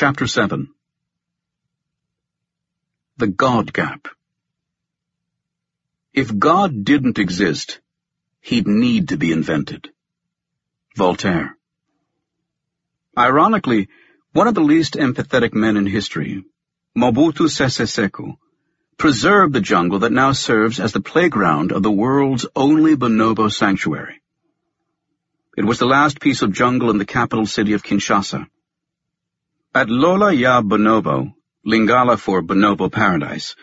Chapter 7 The God Gap If God didn't exist, he'd need to be invented. Voltaire Ironically, one of the least empathetic men in history, Mobutu Sese Seko, preserved the jungle that now serves as the playground of the world's only bonobo sanctuary. It was the last piece of jungle in the capital city of Kinshasa. At Lola ya Bonobo, Lingala for Bonobo Paradise,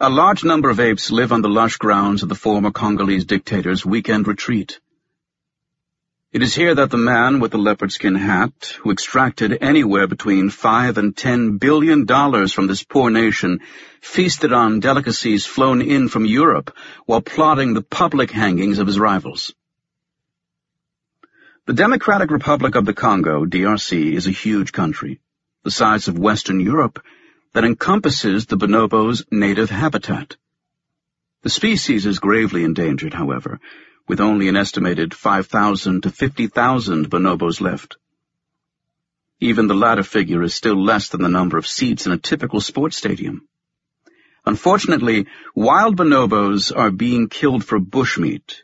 a large number of apes live on the lush grounds of the former Congolese dictator's weekend retreat. It is here that the man with the leopard skin hat, who extracted anywhere between five and ten billion dollars from this poor nation, feasted on delicacies flown in from Europe while plotting the public hangings of his rivals. The Democratic Republic of the Congo, DRC, is a huge country the size of Western Europe, that encompasses the bonobo's native habitat. The species is gravely endangered, however, with only an estimated 5,000 to 50,000 bonobos left. Even the latter figure is still less than the number of seats in a typical sports stadium. Unfortunately, wild bonobos are being killed for bushmeat,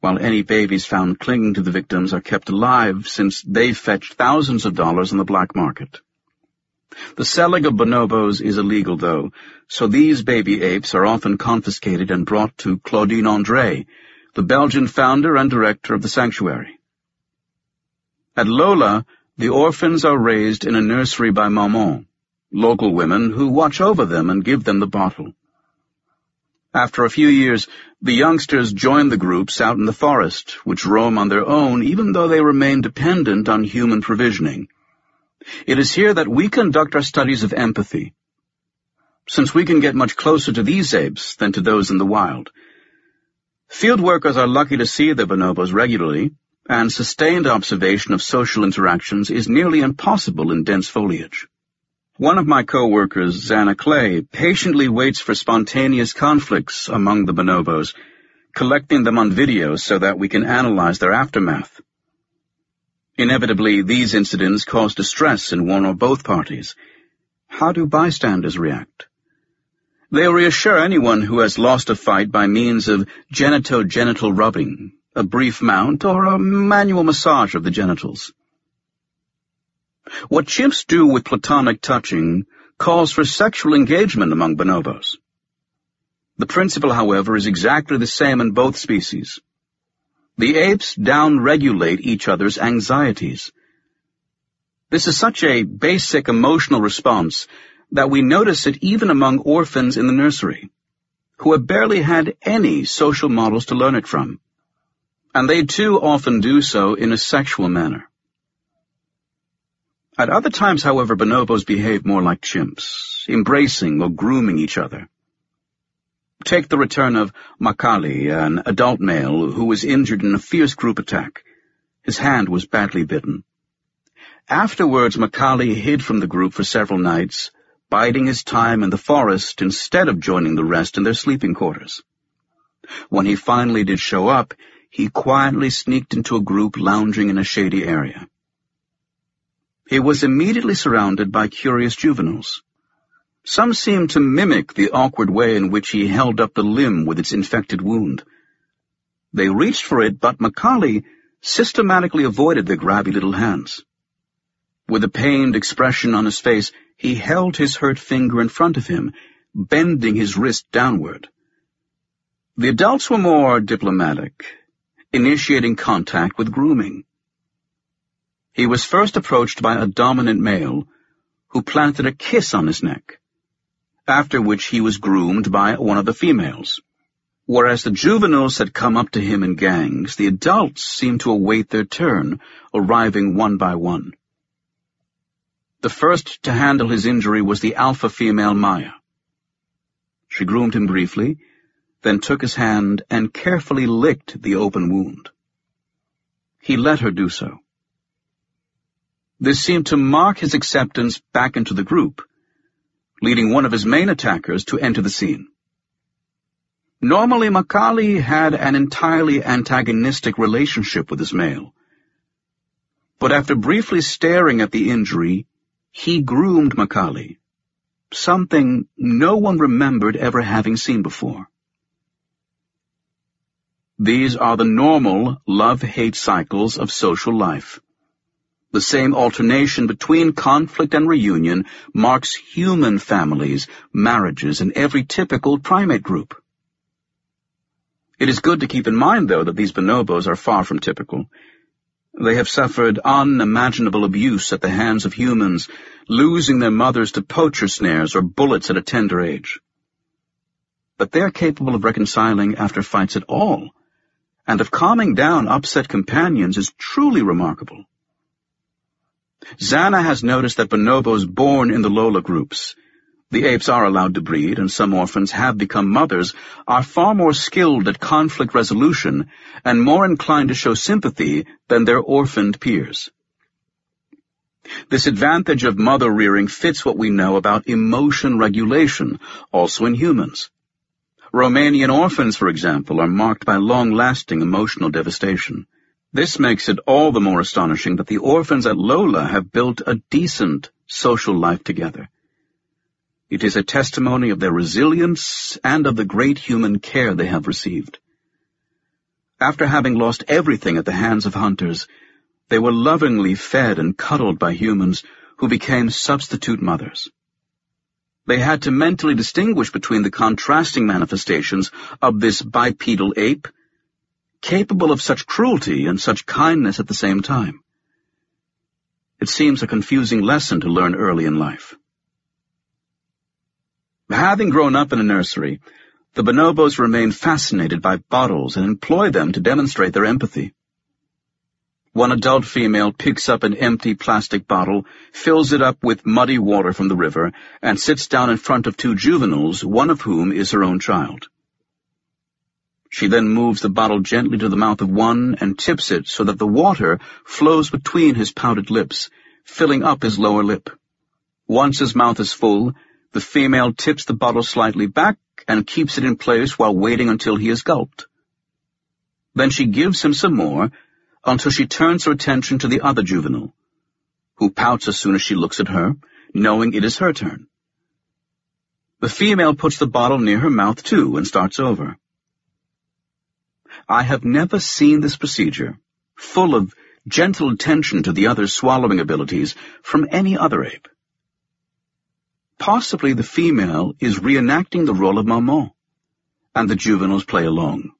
while any babies found clinging to the victims are kept alive since they fetch thousands of dollars on the black market. The selling of bonobos is illegal, though, so these baby apes are often confiscated and brought to Claudine André, the Belgian founder and director of the sanctuary. At Lola, the orphans are raised in a nursery by maman, local women who watch over them and give them the bottle. After a few years, the youngsters join the groups out in the forest, which roam on their own even though they remain dependent on human provisioning. It is here that we conduct our studies of empathy, since we can get much closer to these apes than to those in the wild. Field workers are lucky to see the bonobos regularly, and sustained observation of social interactions is nearly impossible in dense foliage. One of my co-workers, Zanna Clay, patiently waits for spontaneous conflicts among the bonobos, collecting them on video so that we can analyze their aftermath. Inevitably, these incidents cause distress in one or both parties. How do bystanders react? They reassure anyone who has lost a fight by means of genito-genital rubbing, a brief mount, or a manual massage of the genitals. What chimps do with platonic touching calls for sexual engagement among bonobos. The principle, however, is exactly the same in both species. The apes down-regulate each other's anxieties. This is such a basic emotional response that we notice it even among orphans in the nursery, who have barely had any social models to learn it from. And they too often do so in a sexual manner. At other times, however, bonobos behave more like chimps, embracing or grooming each other. Take the return of Makali, an adult male who was injured in a fierce group attack. His hand was badly bitten. Afterwards, Makali hid from the group for several nights, biding his time in the forest instead of joining the rest in their sleeping quarters. When he finally did show up, he quietly sneaked into a group lounging in a shady area. He was immediately surrounded by curious juveniles. Some seemed to mimic the awkward way in which he held up the limb with its infected wound. They reached for it, but Makali systematically avoided their grabby little hands. With a pained expression on his face, he held his hurt finger in front of him, bending his wrist downward. The adults were more diplomatic, initiating contact with grooming. He was first approached by a dominant male who planted a kiss on his neck after which he was groomed by one of the females. Whereas the juveniles had come up to him in gangs, the adults seemed to await their turn, arriving one by one. The first to handle his injury was the alpha female Maya. She groomed him briefly, then took his hand and carefully licked the open wound. He let her do so. This seemed to mark his acceptance back into the group, leading one of his main attackers to enter the scene. Normally, Makali had an entirely antagonistic relationship with his male. But after briefly staring at the injury, he groomed Makali, something no one remembered ever having seen before. These are the normal love-hate cycles of social life. The same alternation between conflict and reunion marks human families, marriages, and every typical primate group. It is good to keep in mind, though, that these bonobos are far from typical. They have suffered unimaginable abuse at the hands of humans, losing their mothers to poacher snares or bullets at a tender age. But they are capable of reconciling after fights at all, and of calming down upset companions is truly remarkable. Zanna has noticed that bonobos born in the Lola groups, the apes are allowed to breed and some orphans have become mothers, are far more skilled at conflict resolution and more inclined to show sympathy than their orphaned peers. This advantage of mother rearing fits what we know about emotion regulation, also in humans. Romanian orphans, for example, are marked by long-lasting emotional devastation. This makes it all the more astonishing that the orphans at Lola have built a decent social life together. It is a testimony of their resilience and of the great human care they have received. After having lost everything at the hands of hunters, they were lovingly fed and cuddled by humans who became substitute mothers. They had to mentally distinguish between the contrasting manifestations of this bipedal ape, capable of such cruelty and such kindness at the same time. It seems a confusing lesson to learn early in life. Having grown up in a nursery, the bonobos remain fascinated by bottles and employ them to demonstrate their empathy. One adult female picks up an empty plastic bottle, fills it up with muddy water from the river, and sits down in front of two juveniles, one of whom is her own child. She then moves the bottle gently to the mouth of one and tips it so that the water flows between his pouted lips, filling up his lower lip. Once his mouth is full, the female tips the bottle slightly back and keeps it in place while waiting until he is gulped. Then she gives him some more, until she turns her attention to the other juvenile, who pouts as soon as she looks at her, knowing it is her turn. The female puts the bottle near her mouth too and starts over. I have never seen this procedure, full of gentle attention to the other's swallowing abilities, from any other ape. Possibly the female is reenacting the role of maman, and the juveniles play along.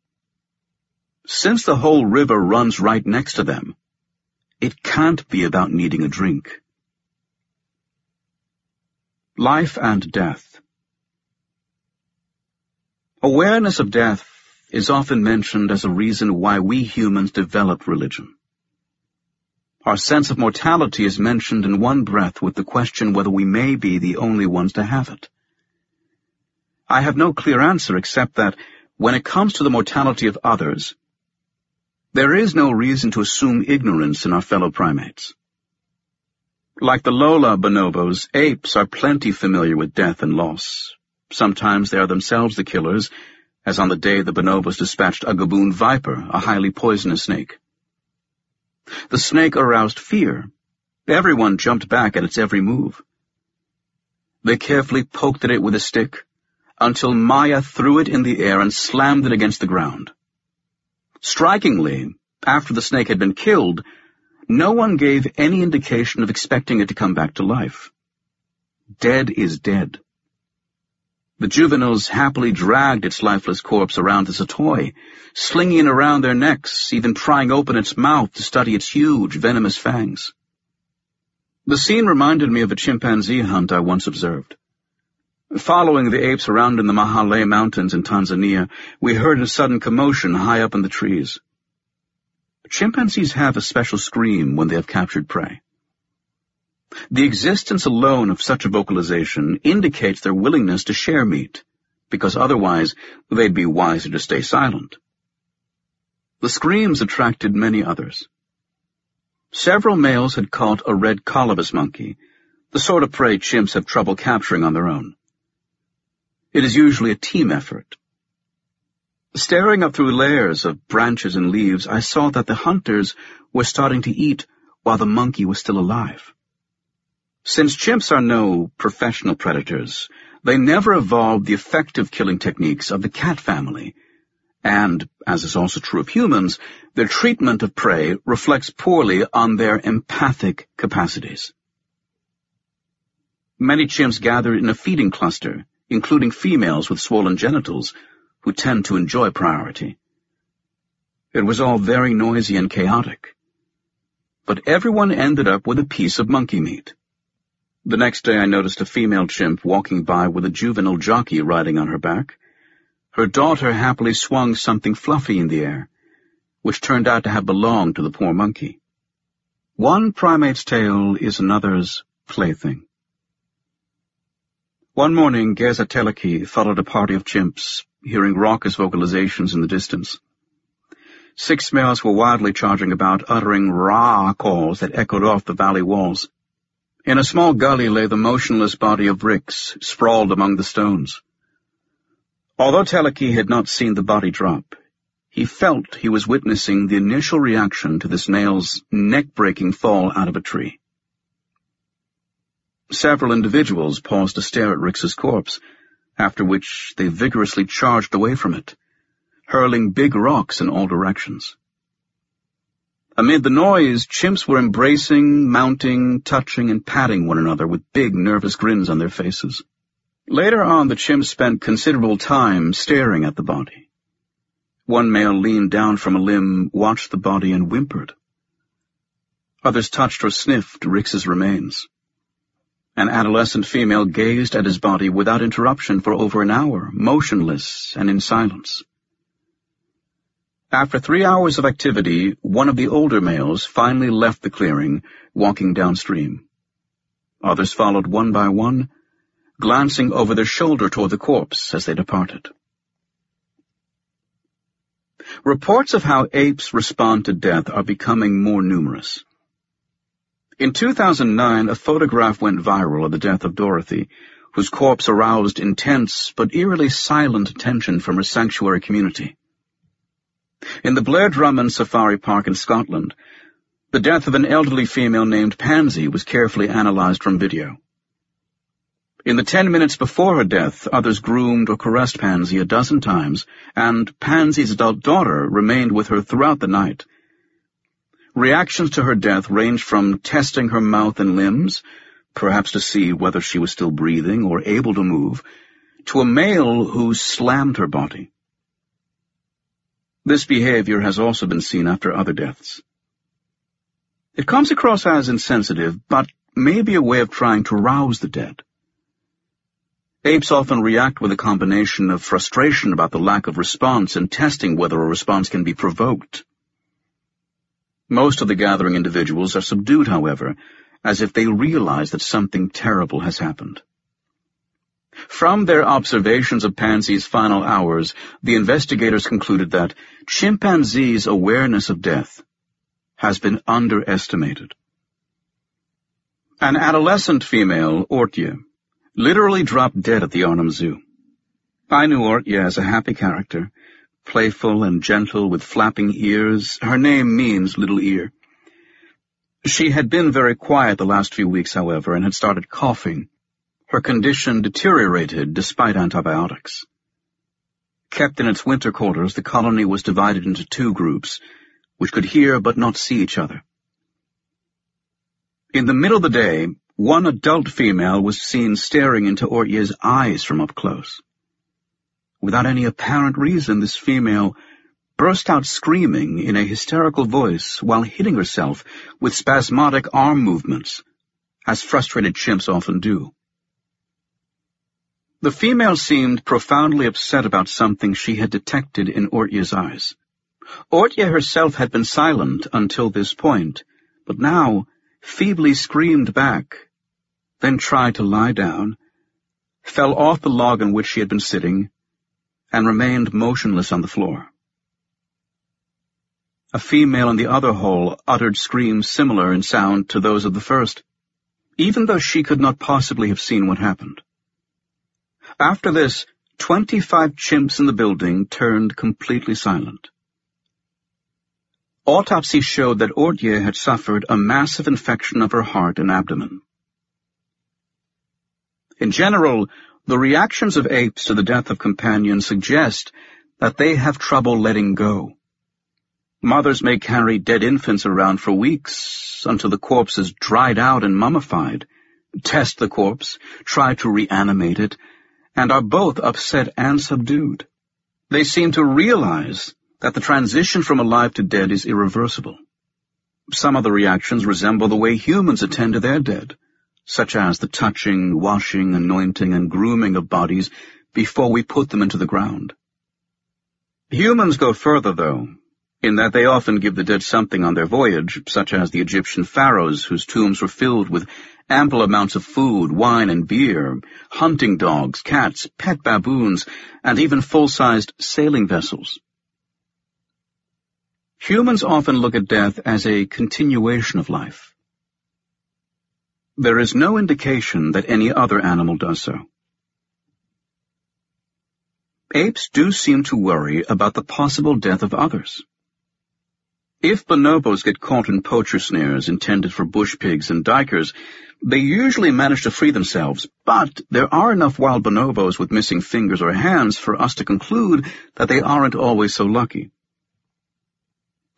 Since the whole river runs right next to them, it can't be about needing a drink. Life and Death Awareness of death is often mentioned as a reason why we humans developed religion. Our sense of mortality is mentioned in one breath with the question whether we may be the only ones to have it. I have no clear answer except that when it comes to the mortality of others, there is no reason to assume ignorance in our fellow primates. Like the Lola bonobos, apes are plenty familiar with death and loss. Sometimes they are themselves the killers, as on the day the bonobos dispatched a gaboon viper, a highly poisonous snake. The snake aroused fear. Everyone jumped back at its every move. They carefully poked at it with a stick, until Maya threw it in the air and slammed it against the ground. Strikingly, after the snake had been killed, no one gave any indication of expecting it to come back to life. Dead is dead. The juveniles happily dragged its lifeless corpse around as a toy, slinging it around their necks, even prying open its mouth to study its huge, venomous fangs. The scene reminded me of a chimpanzee hunt I once observed. Following the apes around in the Mahale Mountains in Tanzania, we heard a sudden commotion high up in the trees. Chimpanzees have a special scream when they have captured prey. The existence alone of such a vocalization indicates their willingness to share meat, because otherwise they'd be wiser to stay silent. The screams attracted many others. Several males had caught a red colobus monkey, the sort of prey chimps have trouble capturing on their own. It is usually a team effort. Staring up through layers of branches and leaves, I saw that the hunters were starting to eat while the monkey was still alive. Since chimps are no professional predators, they never evolved the effective killing techniques of the cat family, and, as is also true of humans, their treatment of prey reflects poorly on their empathic capacities. Many chimps gather in a feeding cluster, including females with swollen genitals, who tend to enjoy priority. It was all very noisy and chaotic. But everyone ended up with a piece of monkey meat. The next day I noticed a female chimp walking by with a juvenile jockey riding on her back. Her daughter happily swung something fluffy in the air, which turned out to have belonged to the poor monkey. One primate's tail is another's plaything. One morning, Geza Teleki followed a party of chimps, hearing raucous vocalizations in the distance. Six males were wildly charging about, uttering rah calls that echoed off the valley walls. In a small gully lay the motionless body of Rix, sprawled among the stones. Although Teleki had not seen the body drop, he felt he was witnessing the initial reaction to the snail's neck-breaking fall out of a tree. Several individuals paused to stare at Rix's corpse, after which they vigorously charged away from it, hurling big rocks in all directions. Amid the noise, chimps were embracing, mounting, touching, and patting one another with big, nervous grins on their faces. Later on, the chimps spent considerable time staring at the body. One male leaned down from a limb, watched the body, and whimpered. Others touched or sniffed Rix's remains. An adolescent female gazed at his body without interruption for over an hour, motionless and in silence. After three hours of activity, one of the older males finally left the clearing, walking downstream. Others followed one by one, glancing over their shoulder toward the corpse as they departed. Reports of how apes respond to death are becoming more numerous. In 2009, a photograph went viral of the death of Dorothy, whose corpse aroused intense but eerily silent attention from her sanctuary community. In the Blair Drummond Safari Park in Scotland, the death of an elderly female named Pansy was carefully analyzed from video. In the ten minutes before her death, others groomed or caressed Pansy a dozen times, and Pansy's adult daughter remained with her throughout the night, Reactions to her death ranged from testing her mouth and limbs, perhaps to see whether she was still breathing or able to move, to a male who slammed her body. This behavior has also been seen after other deaths. It comes across as insensitive, but may be a way of trying to rouse the dead. Apes often react with a combination of frustration about the lack of response and testing whether a response can be provoked. Most of the gathering individuals are subdued, however, as if they realize that something terrible has happened. From their observations of Pansy's final hours, the investigators concluded that chimpanzees' awareness of death has been underestimated. An adolescent female, Oortje, literally dropped dead at the Arnhem Zoo. I knew Oortje as a happy character, playful and gentle with flapping ears. Her name means little ear. She had been very quiet the last few weeks, however, and had started coughing. Her condition deteriorated despite antibiotics. Kept in its winter quarters, the colony was divided into two groups, which could hear but not see each other. In the middle of the day, one adult female was seen staring into Oortje's eyes from up close. Without any apparent reason, this female burst out screaming in a hysterical voice while hitting herself with spasmodic arm movements, as frustrated chimps often do. The female seemed profoundly upset about something she had detected in Oortje's eyes. Oortje herself had been silent until this point, but now feebly screamed back, then tried to lie down, fell off the log on which she had been sitting, and remained motionless on the floor. A female in the other hole uttered screams similar in sound to those of the first, even though she could not possibly have seen what happened. After this, twenty-five chimps in the building turned completely silent. Autopsy showed that Oortje had suffered a massive infection of her heart and abdomen. In general, the reactions of apes to the death of companions suggest that they have trouble letting go. Mothers may carry dead infants around for weeks until the corpse is dried out and mummified, test the corpse, try to reanimate it, and are both upset and subdued. They seem to realize that the transition from alive to dead is irreversible. Some of the reactions resemble the way humans attend to their dead, such as the touching, washing, anointing, and grooming of bodies before we put them into the ground. Humans go further, though, in that they often give the dead something on their voyage, such as the Egyptian pharaohs whose tombs were filled with ample amounts of food, wine, and beer, hunting dogs, cats, pet baboons, and even full-sized sailing vessels. Humans often look at death as a continuation of life. There is no indication that any other animal does so. Apes do seem to worry about the possible death of others. If bonobos get caught in poacher snares intended for bush pigs and duikers, they usually manage to free themselves, but there are enough wild bonobos with missing fingers or hands for us to conclude that they aren't always so lucky.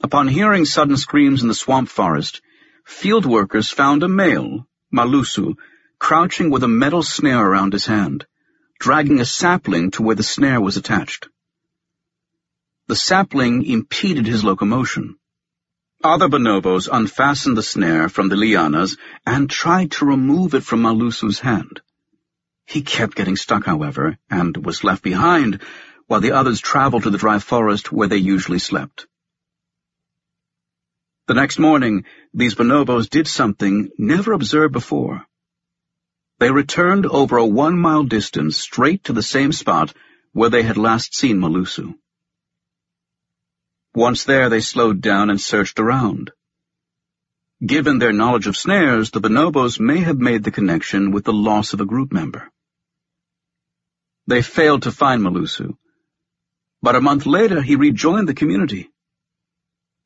Upon hearing sudden screams in the swamp forest, field workers found a male, Malusu, crouching with a metal snare around his hand, dragging a sapling to where the snare was attached. The sapling impeded his locomotion. Other bonobos unfastened the snare from the lianas and tried to remove it from Malusu's hand. He kept getting stuck, however, and was left behind, while the others traveled to the dry forest where they usually slept. The next morning, these bonobos did something never observed before. They returned over a one-mile distance straight to the same spot where they had last seen Malusu. Once there, they slowed down and searched around. Given their knowledge of snares, the bonobos may have made the connection with the loss of a group member. They failed to find Malusu, but a month later he rejoined the community.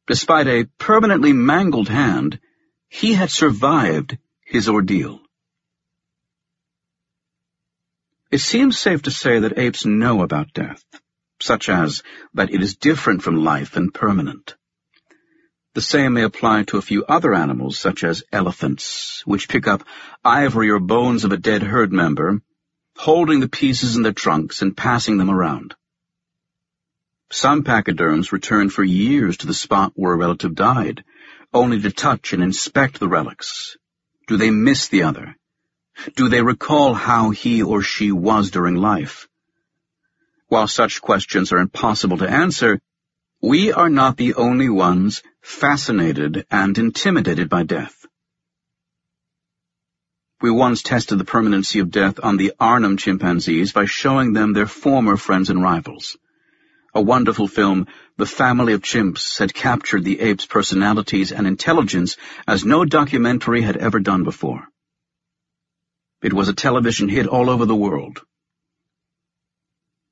Despite a permanently mangled hand, he had survived his ordeal. It seems safe to say that apes know about death such as that it is different from life and permanent. The same may apply to a few other animals, such as elephants, which pick up ivory or bones of a dead herd member, holding the pieces in their trunks and passing them around. Some pachyderms return for years to the spot where a relative died, only to touch and inspect the relics. Do they miss the other? Do they recall how he or she was during life? While such questions are impossible to answer, we are not the only ones fascinated and intimidated by death. We once tested the permanency of death on the Arnhem chimpanzees by showing them their former friends and rivals. A wonderful film, The Family of Chimps, had captured the apes' personalities and intelligence as no documentary had ever done before. It was a television hit all over the world.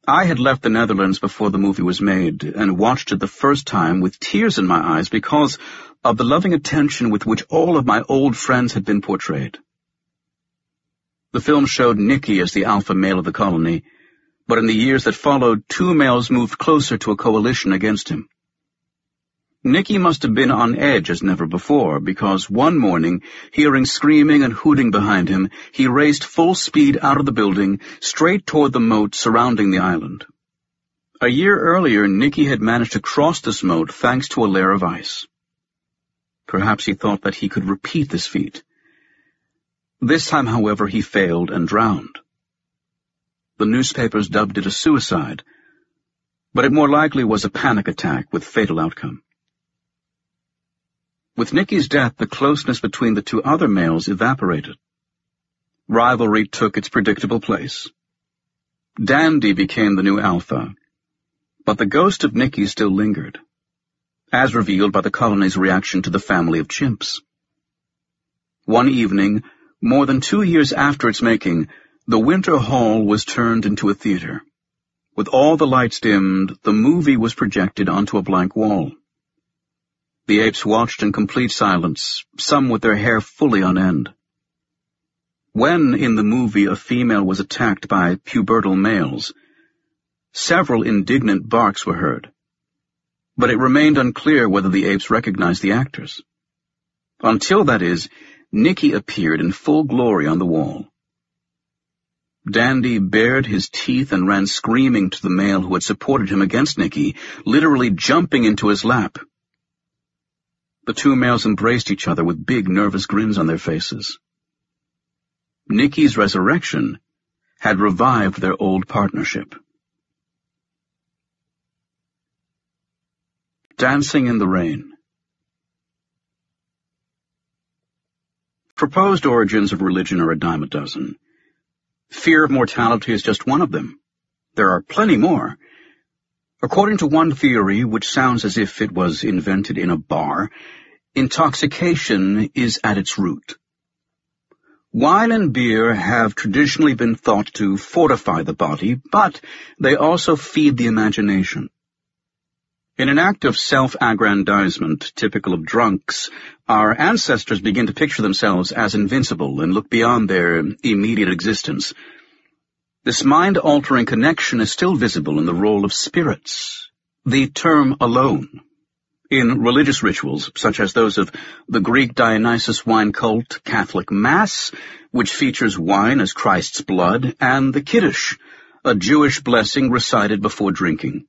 I had left the Netherlands before the movie was made and watched it the first time with tears in my eyes because of the loving attention with which all of my old friends had been portrayed. The film showed Nicky as the alpha male of the colony, but in the years that followed, two males moved closer to a coalition against him. Nicky must have been on edge as never before, because one morning, hearing screaming and hooting behind him, he raced full speed out of the building, straight toward the moat surrounding the island. A year earlier, Nicky had managed to cross this moat thanks to a layer of ice. Perhaps he thought that he could repeat this feat. This time, however, he failed and drowned. The newspapers dubbed it a suicide, but it more likely was a panic attack with fatal outcome. With Nicky's death, the closeness between the two other males evaporated. Rivalry took its predictable place. Dandy became the new alpha, but the ghost of Nicky still lingered, as revealed by the colony's reaction to the family of chimps. One evening, more than two years after its making, the Winter Hall was turned into a theater. With all the lights dimmed, the movie was projected onto a blank wall. The apes watched in complete silence, some with their hair fully on end. When, in the movie, a female was attacked by pubertal males, several indignant barks were heard, but it remained unclear whether the apes recognized the actors. Until, that is, Nicky appeared in full glory on the wall. Dandy bared his teeth and ran screaming to the male who had supported him against Nicky, literally jumping into his lap. The two males embraced each other with big, nervous grins on their faces. Nicky's resurrection had revived their old partnership. Dancing in the Rain Proposed origins of religion are a dime a dozen. Fear of mortality is just one of them. There are plenty more. According to one theory, which sounds as if it was invented in a bar, intoxication is at its root. Wine and beer have traditionally been thought to fortify the body, but they also feed the imagination. In an act of self-aggrandizement typical of drunks, our ancestors begin to picture themselves as invincible and look beyond their immediate existence. This mind-altering connection is still visible in the role of spirits. The term alone. In religious rituals, such as those of the Greek Dionysus wine cult Catholic Mass, which features wine as Christ's blood, and the Kiddush, a Jewish blessing recited before drinking.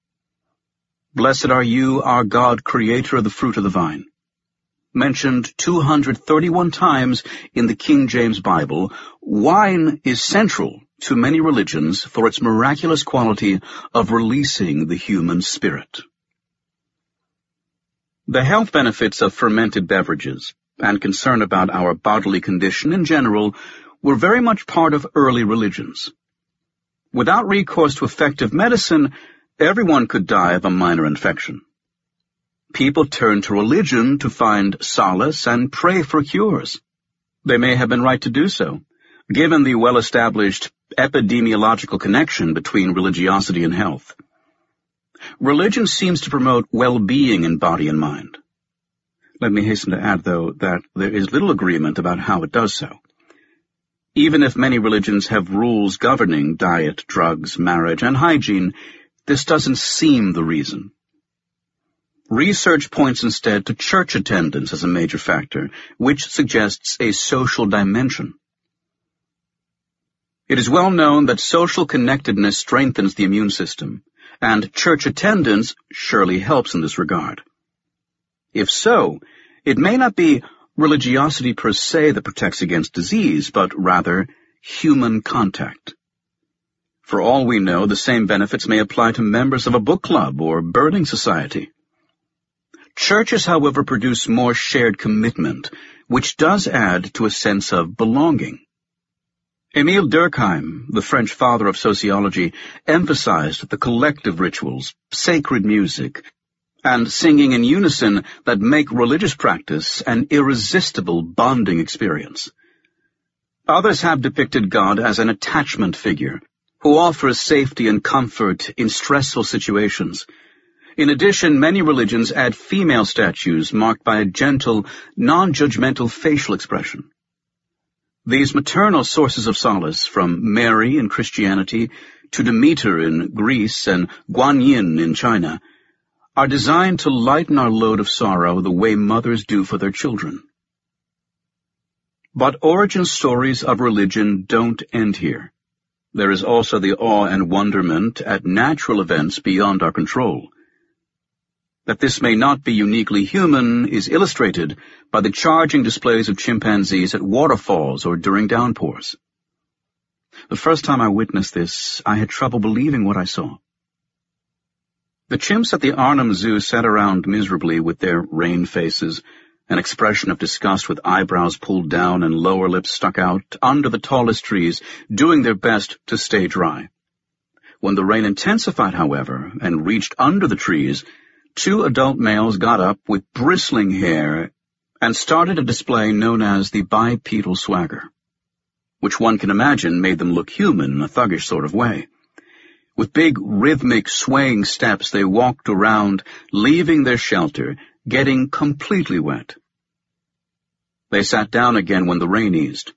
Blessed are you, our God, creator of the fruit of the vine. Mentioned 231 times in the King James Bible, wine is central to many religions for its miraculous quality of releasing the human spirit. The health benefits of fermented beverages and concern about our bodily condition in general were very much part of early religions. Without recourse to effective medicine, Everyone could die of a minor infection. People turned to religion to find solace and pray for cures. They may have been right to do so, given the well-established epidemiological connection between religiosity and health. Religion seems to promote well-being in body and mind. Let me hasten to add, though, that there is little agreement about how it does so. Even if many religions have rules governing diet, drugs, marriage, and hygiene, this doesn't seem the reason. Research points instead to church attendance as a major factor, which suggests a social dimension. It is well known that social connectedness strengthens the immune system, and church attendance surely helps in this regard. If so, it may not be religiosity per se that protects against disease, but rather human contact. For all we know, the same benefits may apply to members of a book club or birding society. Churches, however, produce more shared commitment, which does add to a sense of belonging. Emile Durkheim, the French father of sociology, emphasized the collective rituals, sacred music, and singing in unison that make religious practice an irresistible bonding experience. Others have depicted God as an attachment figure, who offers safety and comfort in stressful situations. In addition, many religions add female statues marked by a gentle, non-judgmental facial expression. These maternal sources of solace, from Mary in Christianity to Demeter in Greece and Guanyin in China, are designed to lighten our load of sorrow the way mothers do for their children. But origin stories of religion don't end here. There is also the awe and wonderment at natural events beyond our control. That this may not be uniquely human is illustrated by the charging displays of chimpanzees at waterfalls or during downpours. The first time I witnessed this, I had trouble believing what I saw. The chimps at the Arnhem Zoo sat around miserably with their rain faces, an expression of disgust with eyebrows pulled down and lower lips stuck out, under the tallest trees, doing their best to stay dry. When the rain intensified, however, and reached under the trees, two adult males got up with bristling hair and started a display known as the bipedal swagger, which one can imagine made them look human in a thuggish sort of way. With big, rhythmic, swaying steps, they walked around, leaving their shelter, getting completely wet. They sat down again when the rain eased.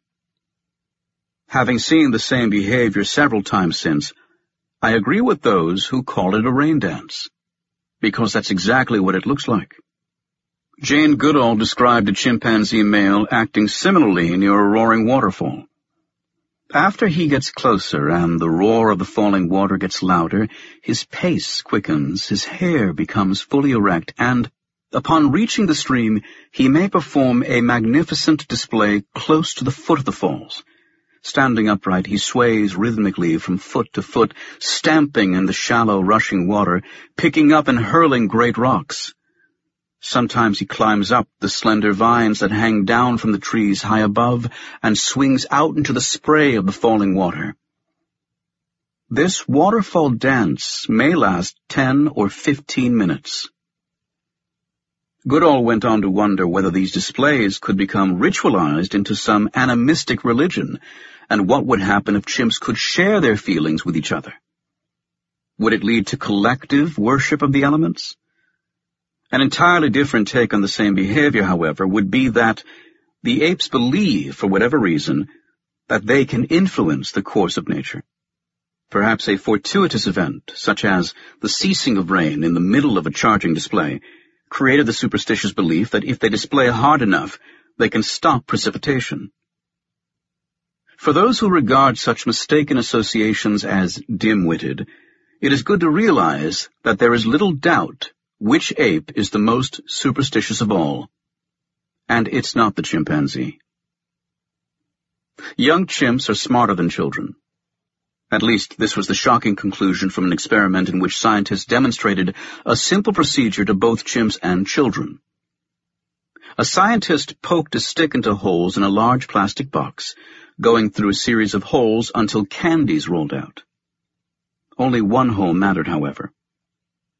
Having seen the same behavior several times since, I agree with those who call it a rain dance, because that's exactly what it looks like. Jane Goodall described a chimpanzee male acting similarly near a roaring waterfall. After he gets closer and the roar of the falling water gets louder, his pace quickens, his hair becomes fully erect, and, upon reaching the stream, he may perform a magnificent display close to the foot of the falls. Standing upright, he sways rhythmically from foot to foot, stamping in the shallow, rushing water, picking up and hurling great rocks. Sometimes he climbs up the slender vines that hang down from the trees high above and swings out into the spray of the falling water. This waterfall dance may last ten or fifteen minutes. Goodall went on to wonder whether these displays could become ritualized into some animistic religion, and what would happen if chimps could share their feelings with each other. Would it lead to collective worship of the elements? An entirely different take on the same behavior, however, would be that the apes believe, for whatever reason, that they can influence the course of nature. Perhaps a fortuitous event, such as the ceasing of rain in the middle of a charging display, created the superstitious belief that if they display hard enough, they can stop precipitation. For those who regard such mistaken associations as dim-witted, it is good to realize that there is little doubt which ape is the most superstitious of all? And it's not the chimpanzee. Young chimps are smarter than children. At least this was the shocking conclusion from an experiment in which scientists demonstrated a simple procedure to both chimps and children. A scientist poked a stick into holes in a large plastic box, going through a series of holes until candies rolled out. Only one hole mattered, however.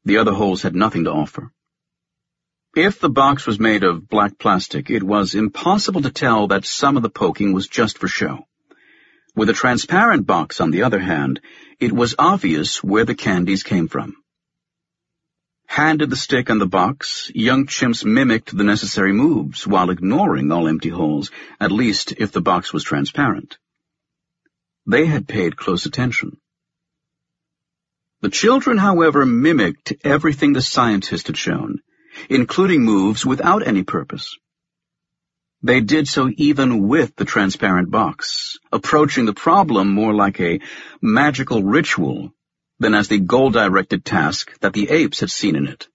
The other holes had nothing to offer. If the box was made of black plastic, it was impossible to tell that some of the poking was just for show. With a transparent box, on the other hand, it was obvious where the candies came from. Handed the stick and the box, young chimps mimicked the necessary moves while ignoring all empty holes, at least if the box was transparent. They had paid close attention. The children, however, mimicked everything the scientist had shown, including moves without any purpose. They did so even with the transparent box, approaching the problem more like a magical ritual than as the goal-directed task that the apes had seen in it.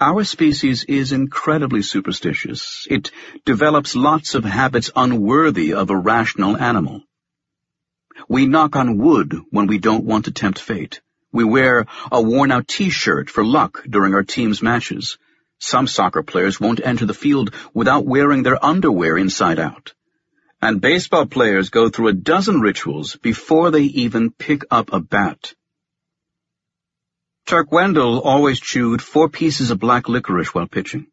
Our species is incredibly superstitious. It develops lots of habits unworthy of a rational animal. We knock on wood when we don't want to tempt fate. We wear a worn-out t-shirt for luck during our team's matches. Some soccer players won't enter the field without wearing their underwear inside out. And baseball players go through a dozen rituals before they even pick up a bat. Turk Wendell always chewed four pieces of black licorice while pitching.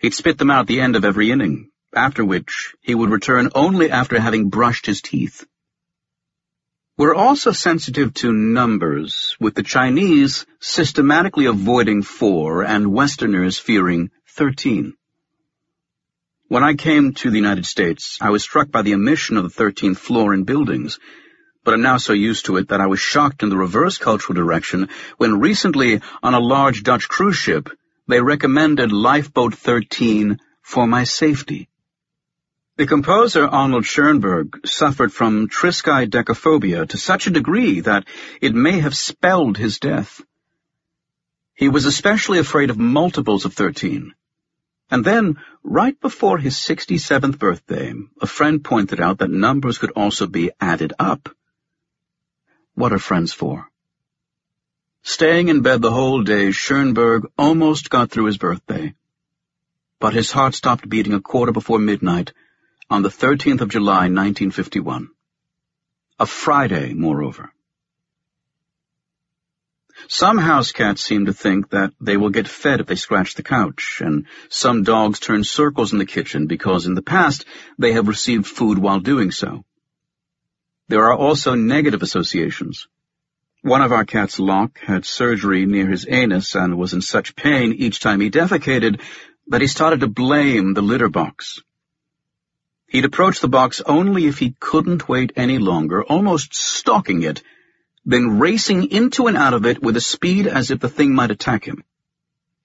He'd spit them out at the end of every inning, after which he would return only after having brushed his teeth. We're also sensitive to numbers, with the Chinese systematically avoiding four and Westerners fearing thirteen. When I came to the United States, I was struck by the omission of the thirteenth floor in buildings, but I'm now so used to it that I was shocked in the reverse cultural direction when recently, on a large Dutch cruise ship, they recommended Lifeboat 13 for my safety. The composer Arnold Schoenberg suffered from triskaidekaphobia to such a degree that it may have spelled his death. He was especially afraid of multiples of thirteen. And then, right before his 67th birthday, a friend pointed out that numbers could also be added up. What are friends for? Staying in bed the whole day, Schoenberg almost got through his birthday. But his heart stopped beating a quarter before midnight, on the 13th of July, 1951. A Friday, moreover. Some house cats seem to think that they will get fed if they scratch the couch, and some dogs turn circles in the kitchen because in the past they have received food while doing so. There are also negative associations. One of our cats, Locke, had surgery near his anus and was in such pain each time he defecated that he started to blame the litter box. He'd approach the box only if he couldn't wait any longer, almost stalking it, then racing into and out of it with a speed as if the thing might attack him.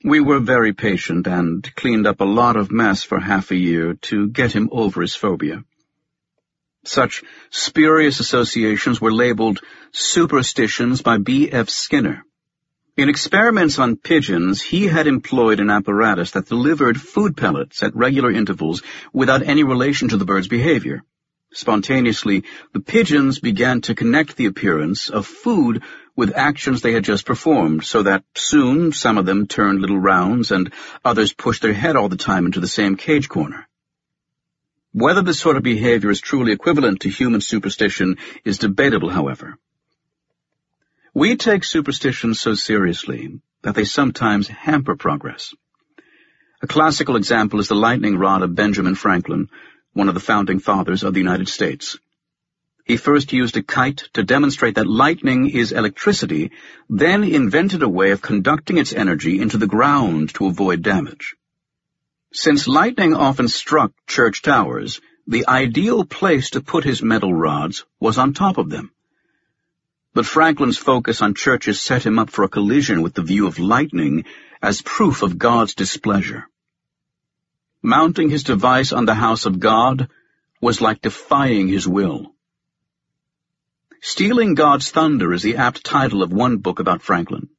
We were very patient and cleaned up a lot of mess for half a year to get him over his phobia. Such spurious associations were labeled superstitions by B. F. Skinner. In experiments on pigeons, he had employed an apparatus that delivered food pellets at regular intervals without any relation to the bird's behavior. Spontaneously, the pigeons began to connect the appearance of food with actions they had just performed, so that soon some of them turned little rounds and others pushed their head all the time into the same cage corner. Whether this sort of behavior is truly equivalent to human superstition is debatable, however. We take superstitions so seriously that they sometimes hamper progress. A classical example is the lightning rod of Benjamin Franklin, one of the founding fathers of the United States. He first used a kite to demonstrate that lightning is electricity, then invented a way of conducting its energy into the ground to avoid damage. Since lightning often struck church towers, the ideal place to put his metal rods was on top of them. But Franklin's focus on churches set him up for a collision with the view of lightning as proof of God's displeasure. Mounting his device on the house of God was like defying his will. Stealing God's Thunder is the apt title of one book about Franklin.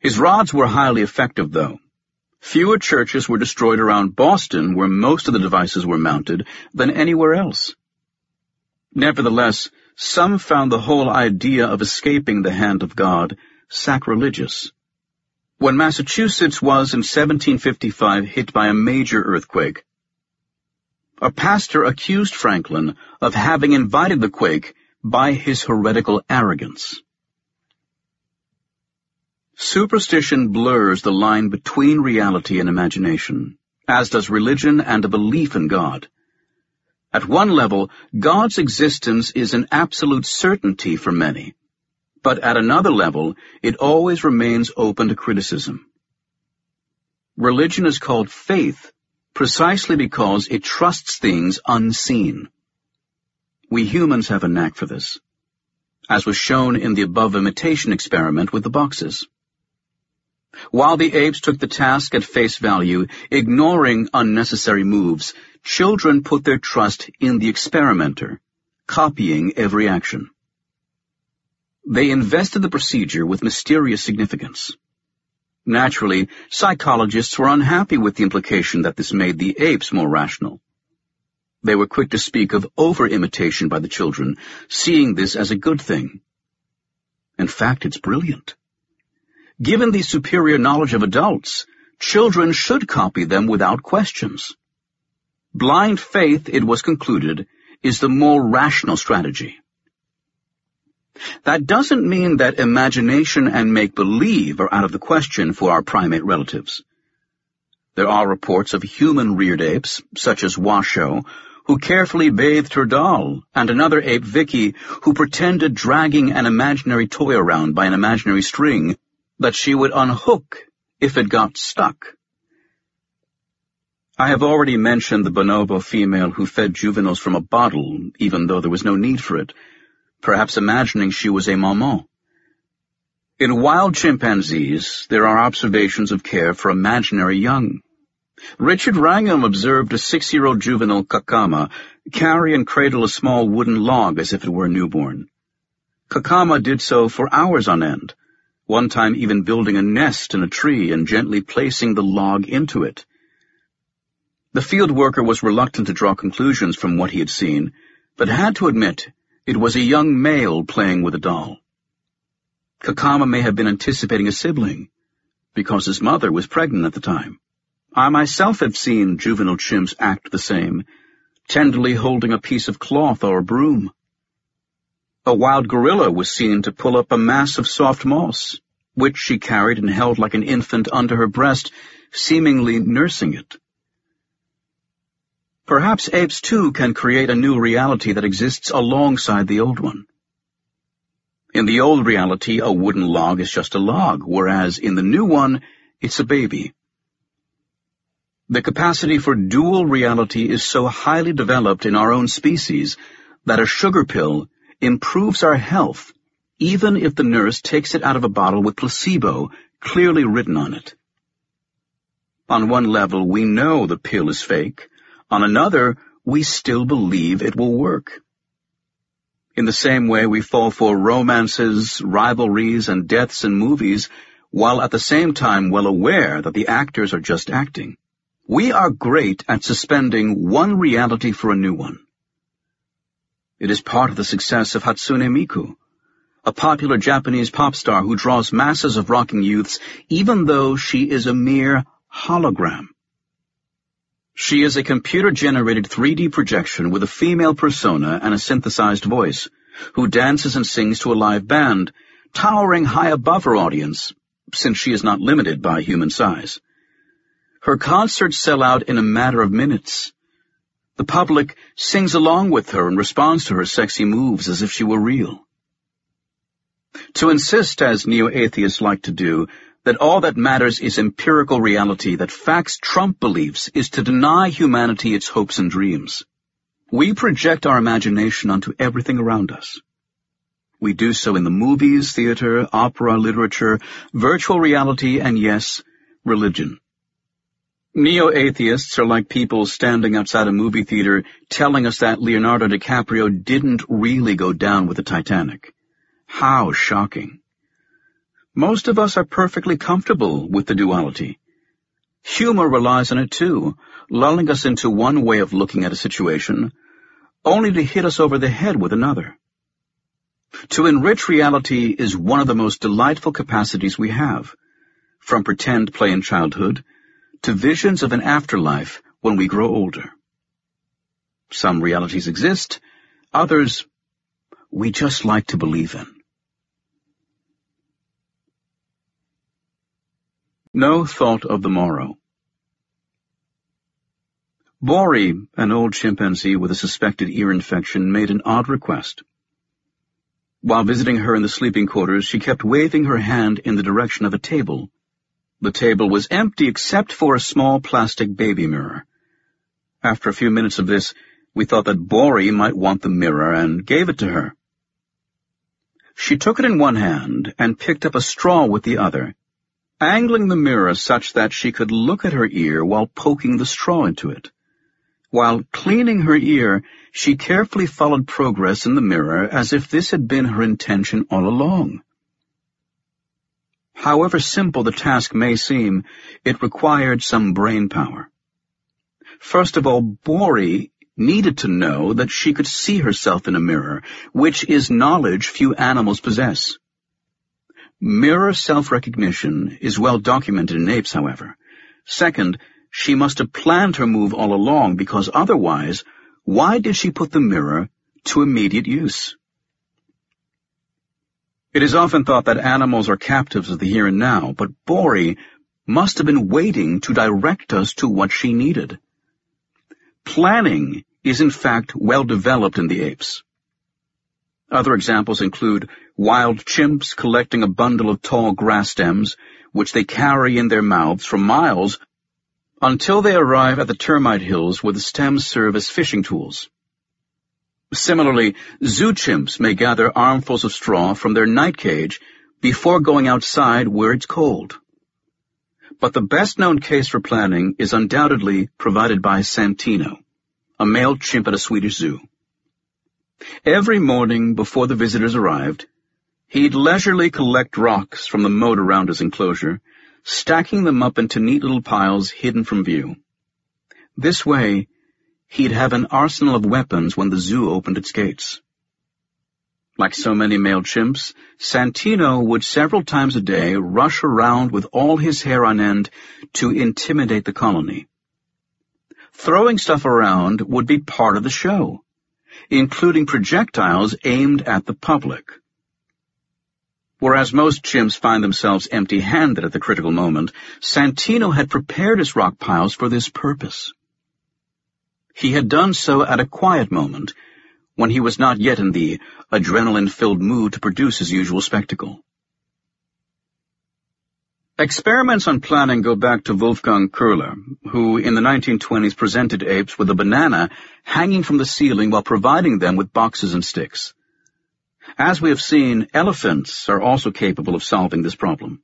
His rods were highly effective, though. Fewer churches were destroyed around Boston, where most of the devices were mounted, than anywhere else. Nevertheless, some found the whole idea of escaping the hand of God sacrilegious. When Massachusetts was in 1755 hit by a major earthquake, a pastor accused Franklin of having invited the quake by his heretical arrogance. Superstition blurs the line between reality and imagination, as does religion and a belief in God. At one level, God's existence is an absolute certainty for many, but at another level, it always remains open to criticism. Religion is called faith precisely because it trusts things unseen. We humans have a knack for this, as was shown in the above imitation experiment with the boxes. While the apes took the task at face value, ignoring unnecessary moves, children put their trust in the experimenter, copying every action. They invested the procedure with mysterious significance. Naturally, psychologists were unhappy with the implication that this made the apes more rational. They were quick to speak of over-imitation by the children, seeing this as a good thing. In fact, it's brilliant. Given the superior knowledge of adults, children should copy them without questions. Blind faith, it was concluded, is the more rational strategy. That doesn't mean that imagination and make-believe are out of the question for our primate relatives. There are reports of human-reared apes, such as Washoe, who carefully bathed her doll, and another ape, Vicky, who pretended dragging an imaginary toy around by an imaginary string that she would unhook if it got stuck. I have already mentioned the bonobo female who fed juveniles from a bottle, even though there was no need for it, perhaps imagining she was a maman. In wild chimpanzees, there are observations of care for imaginary young. Richard Wrangham observed a six-year-old juvenile Kakama carry and cradle a small wooden log as if it were a newborn. Kakama did so for hours on end, one time even building a nest in a tree and gently placing the log into it. The field worker was reluctant to draw conclusions from what he had seen, but had to admit it was a young male playing with a doll. Kakama may have been anticipating a sibling, because his mother was pregnant at the time. I myself have seen juvenile chimps act the same, tenderly holding a piece of cloth or a broom. A wild gorilla was seen to pull up a mass of soft moss, which she carried and held like an infant under her breast, seemingly nursing it. Perhaps apes too can create a new reality that exists alongside the old one. In the old reality, a wooden log is just a log, whereas in the new one, it's a baby. The capacity for dual reality is so highly developed in our own species that a sugar pill improves our health even if the nurse takes it out of a bottle with placebo clearly written on it. On one level, we know the pill is fake. On another, we still believe it will work. In the same way, we fall for romances, rivalries, and deaths in movies, while at the same time well aware that the actors are just acting. We are great at suspending one reality for a new one. It is part of the success of Hatsune Miku, a popular Japanese pop star who draws masses of rocking youths even though she is a mere hologram. She is a computer-generated 3D projection with a female persona and a synthesized voice, who dances and sings to a live band, towering high above her audience, since she is not limited by human size. Her concerts sell out in a matter of minutes. The public sings along with her and responds to her sexy moves as if she were real. To insist, as neo-atheists like to do, that all that matters is empirical reality that facts trump beliefs is to deny humanity its hopes and dreams. We project our imagination onto everything around us. We do so in the movies, theater, opera, literature, virtual reality, and yes, religion. Neo-atheists are like people standing outside a movie theater telling us that Leonardo DiCaprio didn't really go down with the Titanic. How shocking. Most of us are perfectly comfortable with the duality. Humor relies on it too, lulling us into one way of looking at a situation, only to hit us over the head with another. To enrich reality is one of the most delightful capacities we have, from pretend play in childhood to visions of an afterlife when we grow older. Some realities exist, others we just like to believe in. No thought of the morrow. Bori, an old chimpanzee with a suspected ear infection, made an odd request. While visiting her in the sleeping quarters, she kept waving her hand in the direction of a table. The table was empty except for a small plastic baby mirror. After a few minutes of this, we thought that Bori might want the mirror and gave it to her. She took it in one hand and picked up a straw with the other, angling the mirror such that she could look at her ear while poking the straw into it. While cleaning her ear, she carefully followed progress in the mirror as if this had been her intention all along. However simple the task may seem, it required some brain power. First of all, Bori needed to know that she could see herself in a mirror, which is knowledge few animals possess. Mirror self-recognition is well documented in apes, however. Second, she must have planned her move all along because otherwise, why did she put the mirror to immediate use? It is often thought that animals are captives of the here and now, but Bori must have been waiting to direct us to what she needed. Planning is in fact well developed in the apes. Other examples include wild chimps collecting a bundle of tall grass stems, which they carry in their mouths for miles until they arrive at the termite hills where the stems serve as fishing tools. Similarly, zoo chimps may gather armfuls of straw from their night cage before going outside where it's cold. But the best-known case for planning is undoubtedly provided by Santino, a male chimp at a Swedish zoo. Every morning before the visitors arrived, he'd leisurely collect rocks from the moat around his enclosure, stacking them up into neat little piles hidden from view. This way, he'd have an arsenal of weapons when the zoo opened its gates. Like so many male chimps, Santino would several times a day rush around with all his hair on end to intimidate the colony. Throwing stuff around would be part of the show including projectiles aimed at the public. Whereas most chimps find themselves empty-handed at the critical moment, Santino had prepared his rock piles for this purpose. He had done so at a quiet moment, when he was not yet in the adrenaline-filled mood to produce his usual spectacle. Experiments on planning go back to Wolfgang Köhler, who in the 1920s presented apes with a banana hanging from the ceiling while providing them with boxes and sticks. As we have seen, elephants are also capable of solving this problem.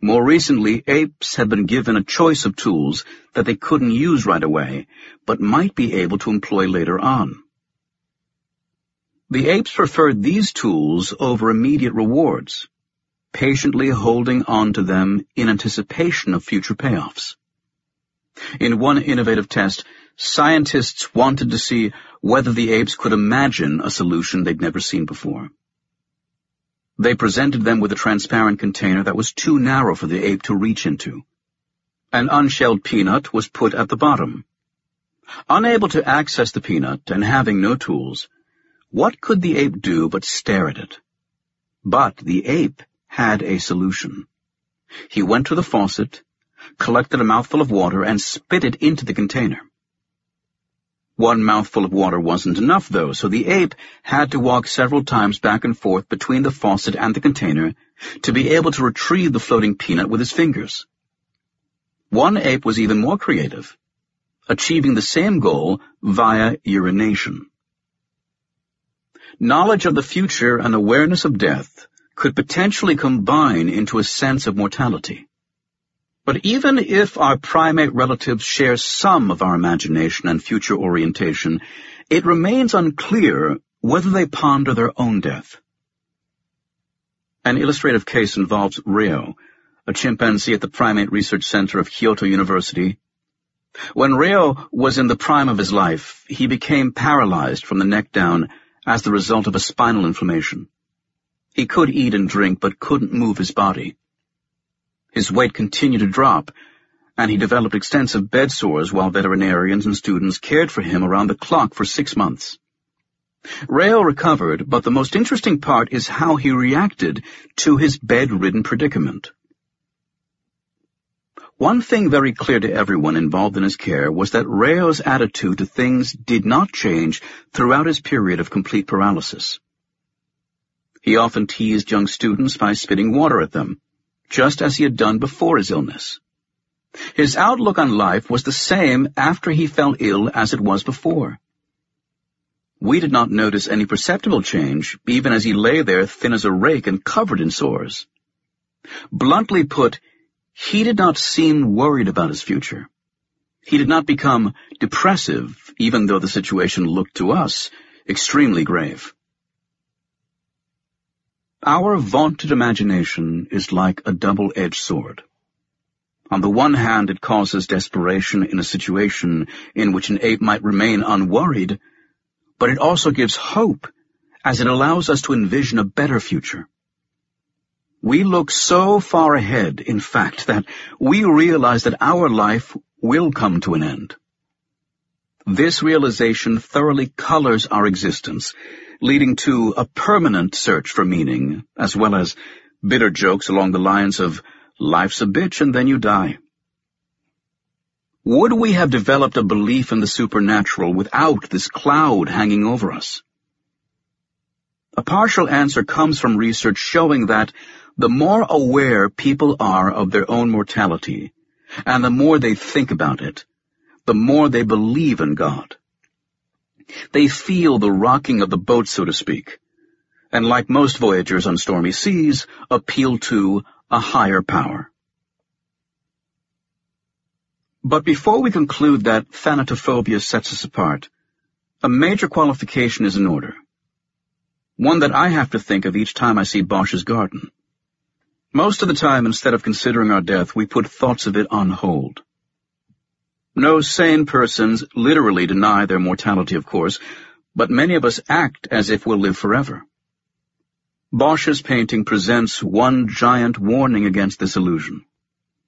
More recently, apes have been given a choice of tools that they couldn't use right away, but might be able to employ later on. The apes preferred these tools over immediate rewards patiently holding on to them in anticipation of future payoffs. In one innovative test, scientists wanted to see whether the apes could imagine a solution they'd never seen before. They presented them with a transparent container that was too narrow for the ape to reach into. An unshelled peanut was put at the bottom. Unable to access the peanut and having no tools, what could the ape do but stare at it? But the ape had a solution. He went to the faucet, collected a mouthful of water, and spit it into the container. One mouthful of water wasn't enough, though, so the ape had to walk several times back and forth between the faucet and the container to be able to retrieve the floating peanut with his fingers. One ape was even more creative, achieving the same goal via urination. Knowledge of the future and awareness of death could potentially combine into a sense of mortality. But even if our primate relatives share some of our imagination and future orientation, it remains unclear whether they ponder their own death. An illustrative case involves Reo, a chimpanzee at the Primate Research Center of Kyoto University. When Reo was in the prime of his life, he became paralyzed from the neck down as the result of a spinal inflammation. He could eat and drink, but couldn't move his body. His weight continued to drop, and he developed extensive bed sores while veterinarians and students cared for him around the clock for six months. Reo recovered, but the most interesting part is how he reacted to his bedridden predicament. One thing very clear to everyone involved in his care was that Reo's attitude to things did not change throughout his period of complete paralysis. He often teased young students by spitting water at them, just as he had done before his illness. His outlook on life was the same after he fell ill as it was before. We did not notice any perceptible change, even as he lay there thin as a rake and covered in sores. Bluntly put, he did not seem worried about his future. He did not become depressive, even though the situation looked to us extremely grave. Our vaunted imagination is like a double-edged sword. On the one hand, it causes desperation in a situation in which an ape might remain unworried, but it also gives hope as it allows us to envision a better future. We look so far ahead, in fact, that we realize that our life will come to an end. This realization thoroughly colors our existence leading to a permanent search for meaning, as well as bitter jokes along the lines of, life's a bitch and then you die. Would we have developed a belief in the supernatural without this cloud hanging over us? A partial answer comes from research showing that the more aware people are of their own mortality, and the more they think about it, the more they believe in God. They feel the rocking of the boat, so to speak, and like most voyagers on stormy seas, appeal to a higher power. But before we conclude that thanatophobia sets us apart, a major qualification is in order. One that I have to think of each time I see Bosch's garden. Most of the time, instead of considering our death, we put thoughts of it on hold. No sane persons literally deny their mortality, of course, but many of us act as if we'll live forever. Bosch's painting presents one giant warning against this illusion.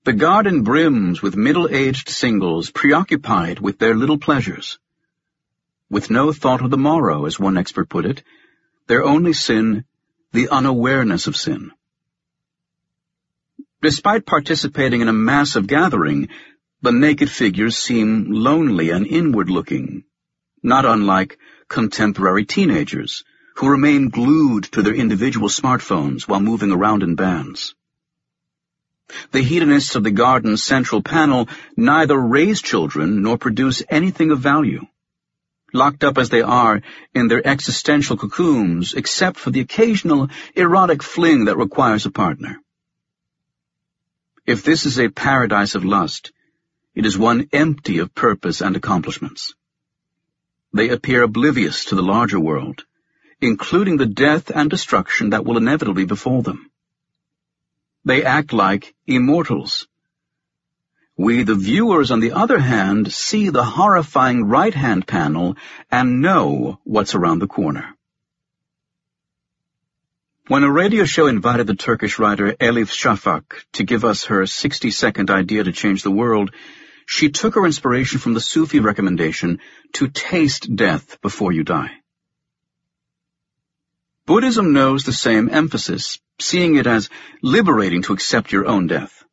The garden brims with middle-aged singles preoccupied with their little pleasures. With no thought of the morrow, as one expert put it, their only sin, the unawareness of sin. Despite participating in a massive gathering, the naked figures seem lonely and inward-looking, not unlike contemporary teenagers who remain glued to their individual smartphones while moving around in bands. The hedonists of the garden's central panel neither raise children nor produce anything of value. Locked up as they are in their existential cocoons, except for the occasional erotic fling that requires a partner. If this is a paradise of lust, it is one empty of purpose and accomplishments. They appear oblivious to the larger world, including the death and destruction that will inevitably befall them. They act like immortals. We, the viewers, on the other hand, see the horrifying right-hand panel and know what's around the corner. When a radio show invited the Turkish writer Elif Shafak to give us her 60-second idea to change the world, she took her inspiration from the Sufi recommendation to taste death before you die. Buddhism knows the same emphasis, seeing it as liberating to accept your own death.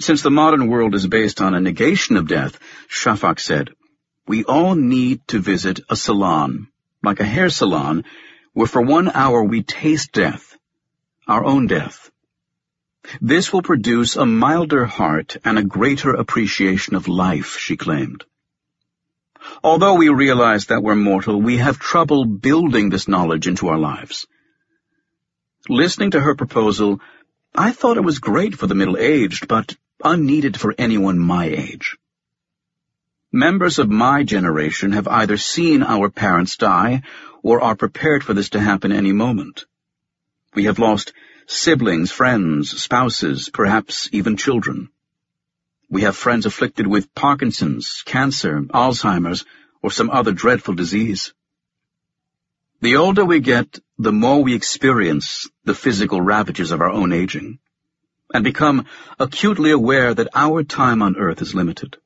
Since the modern world is based on a negation of death, Shafak said, we all need to visit a salon, like a hair salon, where for one hour we taste death, our own death. This will produce a milder heart and a greater appreciation of life, she claimed. Although we realize that we're mortal, we have trouble building this knowledge into our lives. Listening to her proposal, I thought it was great for the middle-aged, but unneeded for anyone my age. Members of my generation have either seen our parents die or are prepared for this to happen any moment. We have lost siblings, friends, spouses, perhaps even children. We have friends afflicted with Parkinson's, cancer, Alzheimer's, or some other dreadful disease. The older we get, the more we experience the physical ravages of our own aging, and become acutely aware that our time on earth is limited.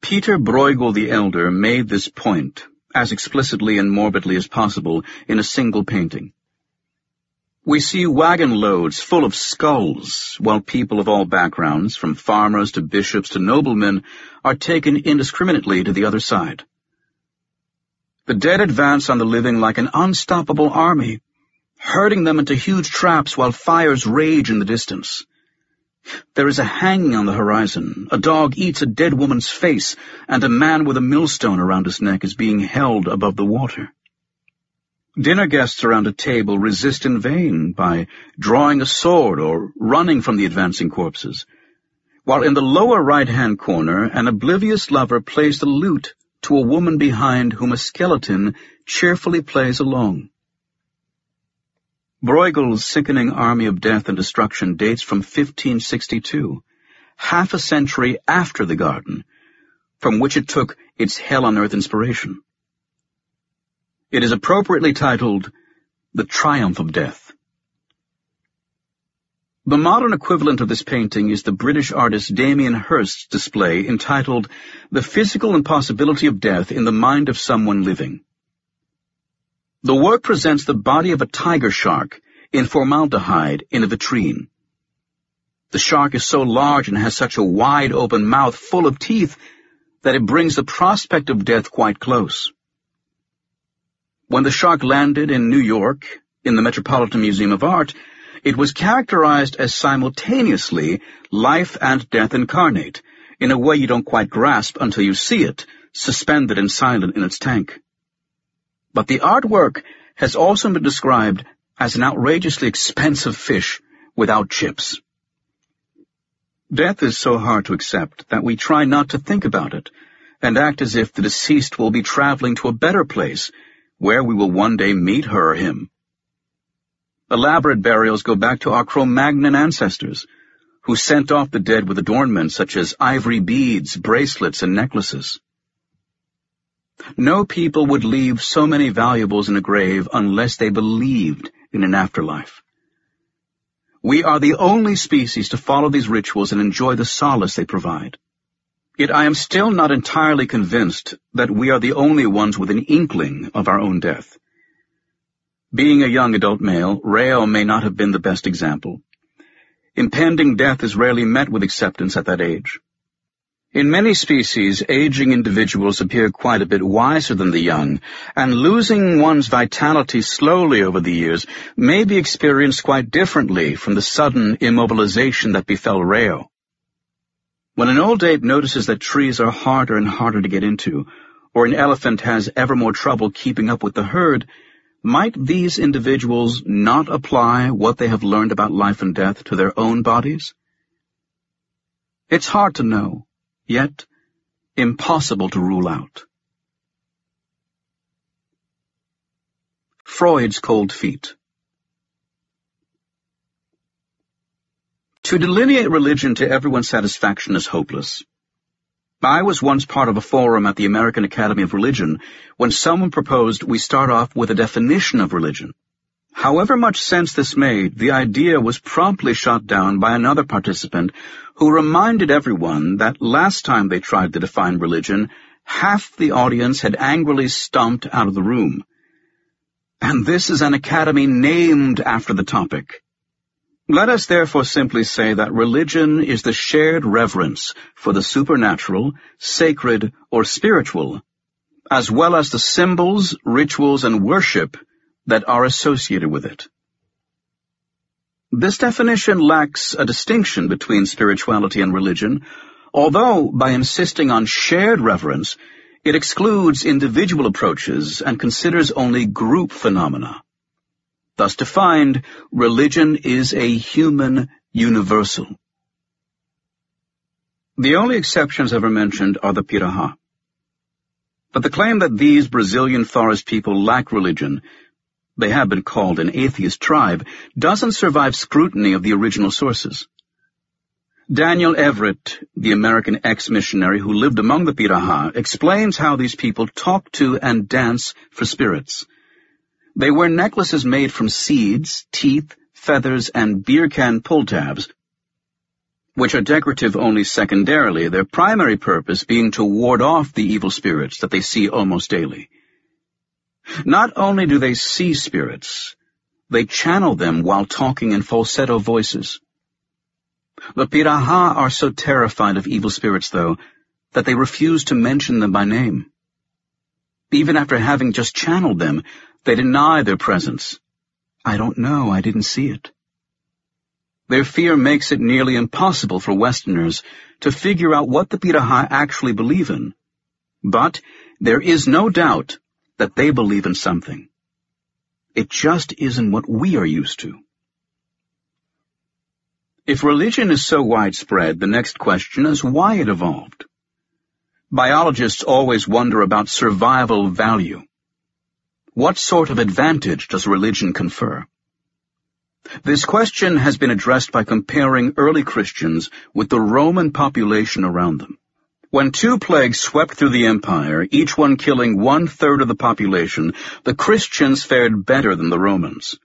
Peter Bruegel the Elder made this point as explicitly and morbidly as possible in a single painting. We see wagon loads full of skulls, while people of all backgrounds, from farmers to bishops to noblemen, are taken indiscriminately to the other side. The dead advance on the living like an unstoppable army, herding them into huge traps while fires rage in the distance. There is a hanging on the horizon, a dog eats a dead woman's face, and a man with a millstone around his neck is being held above the water. Dinner guests around a table resist in vain by drawing a sword or running from the advancing corpses, while in the lower right-hand corner an oblivious lover plays the lute to a woman behind whom a skeleton cheerfully plays along. Bruegel's sickening army of death and destruction dates from 1562, half a century after the garden, from which it took its hell-on-earth inspiration. It is appropriately titled The Triumph of Death. The modern equivalent of this painting is the British artist Damien Hirst's display entitled The Physical Impossibility of Death in the Mind of Someone Living. The work presents the body of a tiger shark in formaldehyde in a vitrine. The shark is so large and has such a wide open mouth full of teeth that it brings the prospect of death quite close. When the shark landed in New York, in the Metropolitan Museum of Art, it was characterized as simultaneously life and death incarnate, in a way you don't quite grasp until you see it, suspended and silent in its tank. But the artwork has also been described as an outrageously expensive fish without chips. Death is so hard to accept that we try not to think about it, and act as if the deceased will be traveling to a better place where we will one day meet her or him. Elaborate burials go back to our Cro-Magnon ancestors, who sent off the dead with adornments such as ivory beads, bracelets, and necklaces. No people would leave so many valuables in a grave unless they believed in an afterlife. We are the only species to follow these rituals and enjoy the solace they provide. Yet I am still not entirely convinced that we are the only ones with an inkling of our own death. Being a young adult male, Reo may not have been the best example. Impending death is rarely met with acceptance at that age. In many species, aging individuals appear quite a bit wiser than the young, and losing one's vitality slowly over the years may be experienced quite differently from the sudden immobilization that befell Reo. When an old ape notices that trees are harder and harder to get into, or an elephant has ever more trouble keeping up with the herd, might these individuals not apply what they have learned about life and death to their own bodies? It's hard to know yet impossible to rule out. Freud's Cold Feet To delineate religion to everyone's satisfaction is hopeless. I was once part of a forum at the American Academy of Religion when someone proposed we start off with a definition of religion. However much sense this made, the idea was promptly shot down by another participant who reminded everyone that last time they tried to define religion, half the audience had angrily stomped out of the room. And this is an academy named after the topic. Let us therefore simply say that religion is the shared reverence for the supernatural, sacred, or spiritual, as well as the symbols, rituals, and worship that are associated with it. This definition lacks a distinction between spirituality and religion, although by insisting on shared reverence, it excludes individual approaches and considers only group phenomena. Thus defined, religion is a human universal. The only exceptions ever mentioned are the Piraha. But the claim that these Brazilian forest people lack religion they have been called an atheist tribe, doesn't survive scrutiny of the original sources. Daniel Everett, the American ex-missionary who lived among the Piraha, explains how these people talk to and dance for spirits. They wear necklaces made from seeds, teeth, feathers, and beer can pull tabs, which are decorative only secondarily, their primary purpose being to ward off the evil spirits that they see almost daily. Not only do they see spirits, they channel them while talking in falsetto voices. The Piraha are so terrified of evil spirits, though, that they refuse to mention them by name. Even after having just channeled them, they deny their presence. I don't know, I didn't see it. Their fear makes it nearly impossible for Westerners to figure out what the Piraha actually believe in. But there is no doubt that they believe in something. It just isn't what we are used to. If religion is so widespread, the next question is why it evolved. Biologists always wonder about survival value. What sort of advantage does religion confer? This question has been addressed by comparing early Christians with the Roman population around them. When two plagues swept through the empire, each one killing one-third of the population, the Christians fared better than the Romans.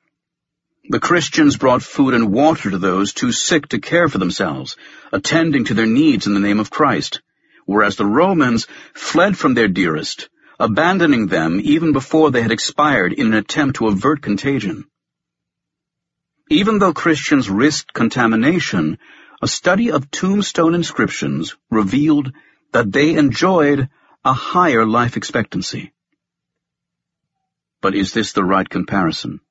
The Christians brought food and water to those too sick to care for themselves, attending to their needs in the name of Christ, whereas the Romans fled from their dearest, abandoning them even before they had expired in an attempt to avert contagion. Even though Christians risked contamination, a study of tombstone inscriptions revealed that they enjoyed a higher life expectancy. But is this the right comparison?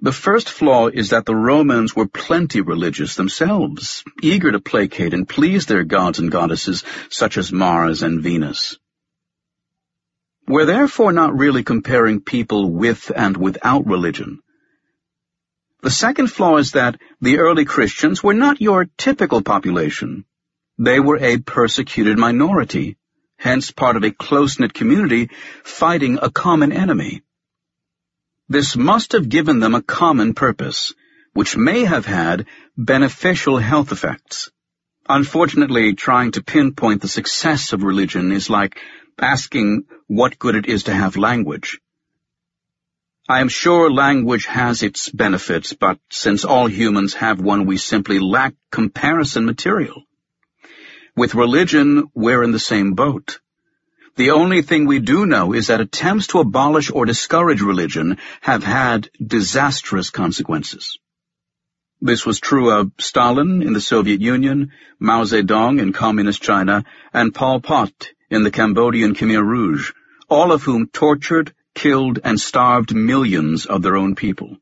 The first flaw is that the Romans were plenty religious themselves, eager to placate and please their gods and goddesses such as Mars and Venus. We're therefore not really comparing people with and without religion. The second flaw is that the early Christians were not your typical population, they were a persecuted minority, hence part of a close-knit community fighting a common enemy. This must have given them a common purpose, which may have had beneficial health effects. Unfortunately, trying to pinpoint the success of religion is like asking what good it is to have language. I am sure language has its benefits, but since all humans have one, we simply lack comparison material. With religion, we're in the same boat. The only thing we do know is that attempts to abolish or discourage religion have had disastrous consequences. This was true of Stalin in the Soviet Union, Mao Zedong in Communist China, and Pol Pot in the Cambodian Khmer Rouge, all of whom tortured, killed, and starved millions of their own people.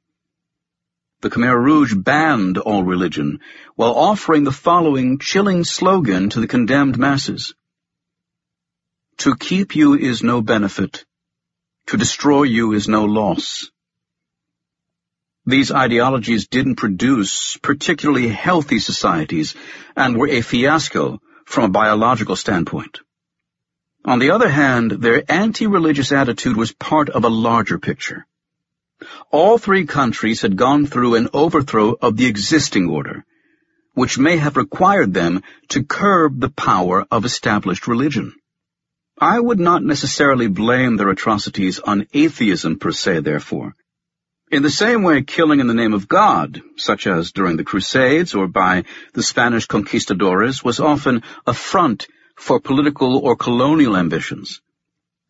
The Khmer Rouge banned all religion, while offering the following chilling slogan to the condemned masses. To keep you is no benefit. To destroy you is no loss. These ideologies didn't produce particularly healthy societies and were a fiasco from a biological standpoint. On the other hand, their anti-religious attitude was part of a larger picture. All three countries had gone through an overthrow of the existing order, which may have required them to curb the power of established religion. I would not necessarily blame their atrocities on atheism per se, therefore. In the same way, killing in the name of God, such as during the Crusades or by the Spanish conquistadores, was often a front for political or colonial ambitions.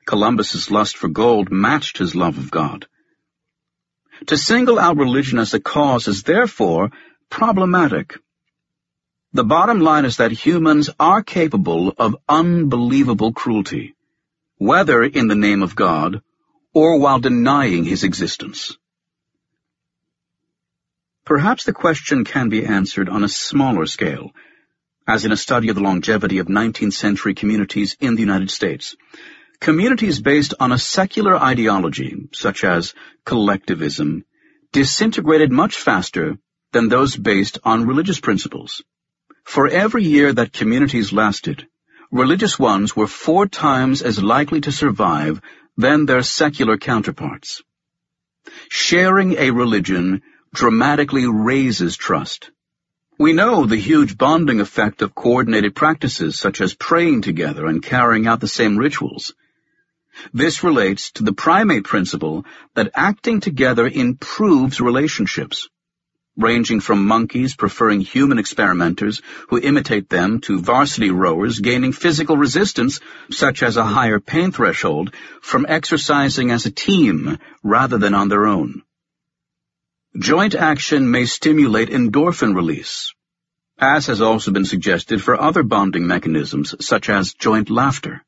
Columbus's lust for gold matched his love of God. To single out religion as a cause is therefore problematic. The bottom line is that humans are capable of unbelievable cruelty, whether in the name of God or while denying his existence. Perhaps the question can be answered on a smaller scale, as in a study of the longevity of 19th century communities in the United States. Communities based on a secular ideology, such as collectivism, disintegrated much faster than those based on religious principles. For every year that communities lasted, religious ones were four times as likely to survive than their secular counterparts. Sharing a religion dramatically raises trust. We know the huge bonding effect of coordinated practices such as praying together and carrying out the same rituals. This relates to the primate principle that acting together improves relationships, ranging from monkeys preferring human experimenters who imitate them to varsity rowers gaining physical resistance, such as a higher pain threshold, from exercising as a team rather than on their own. Joint action may stimulate endorphin release, as has also been suggested for other bonding mechanisms, such as joint laughter.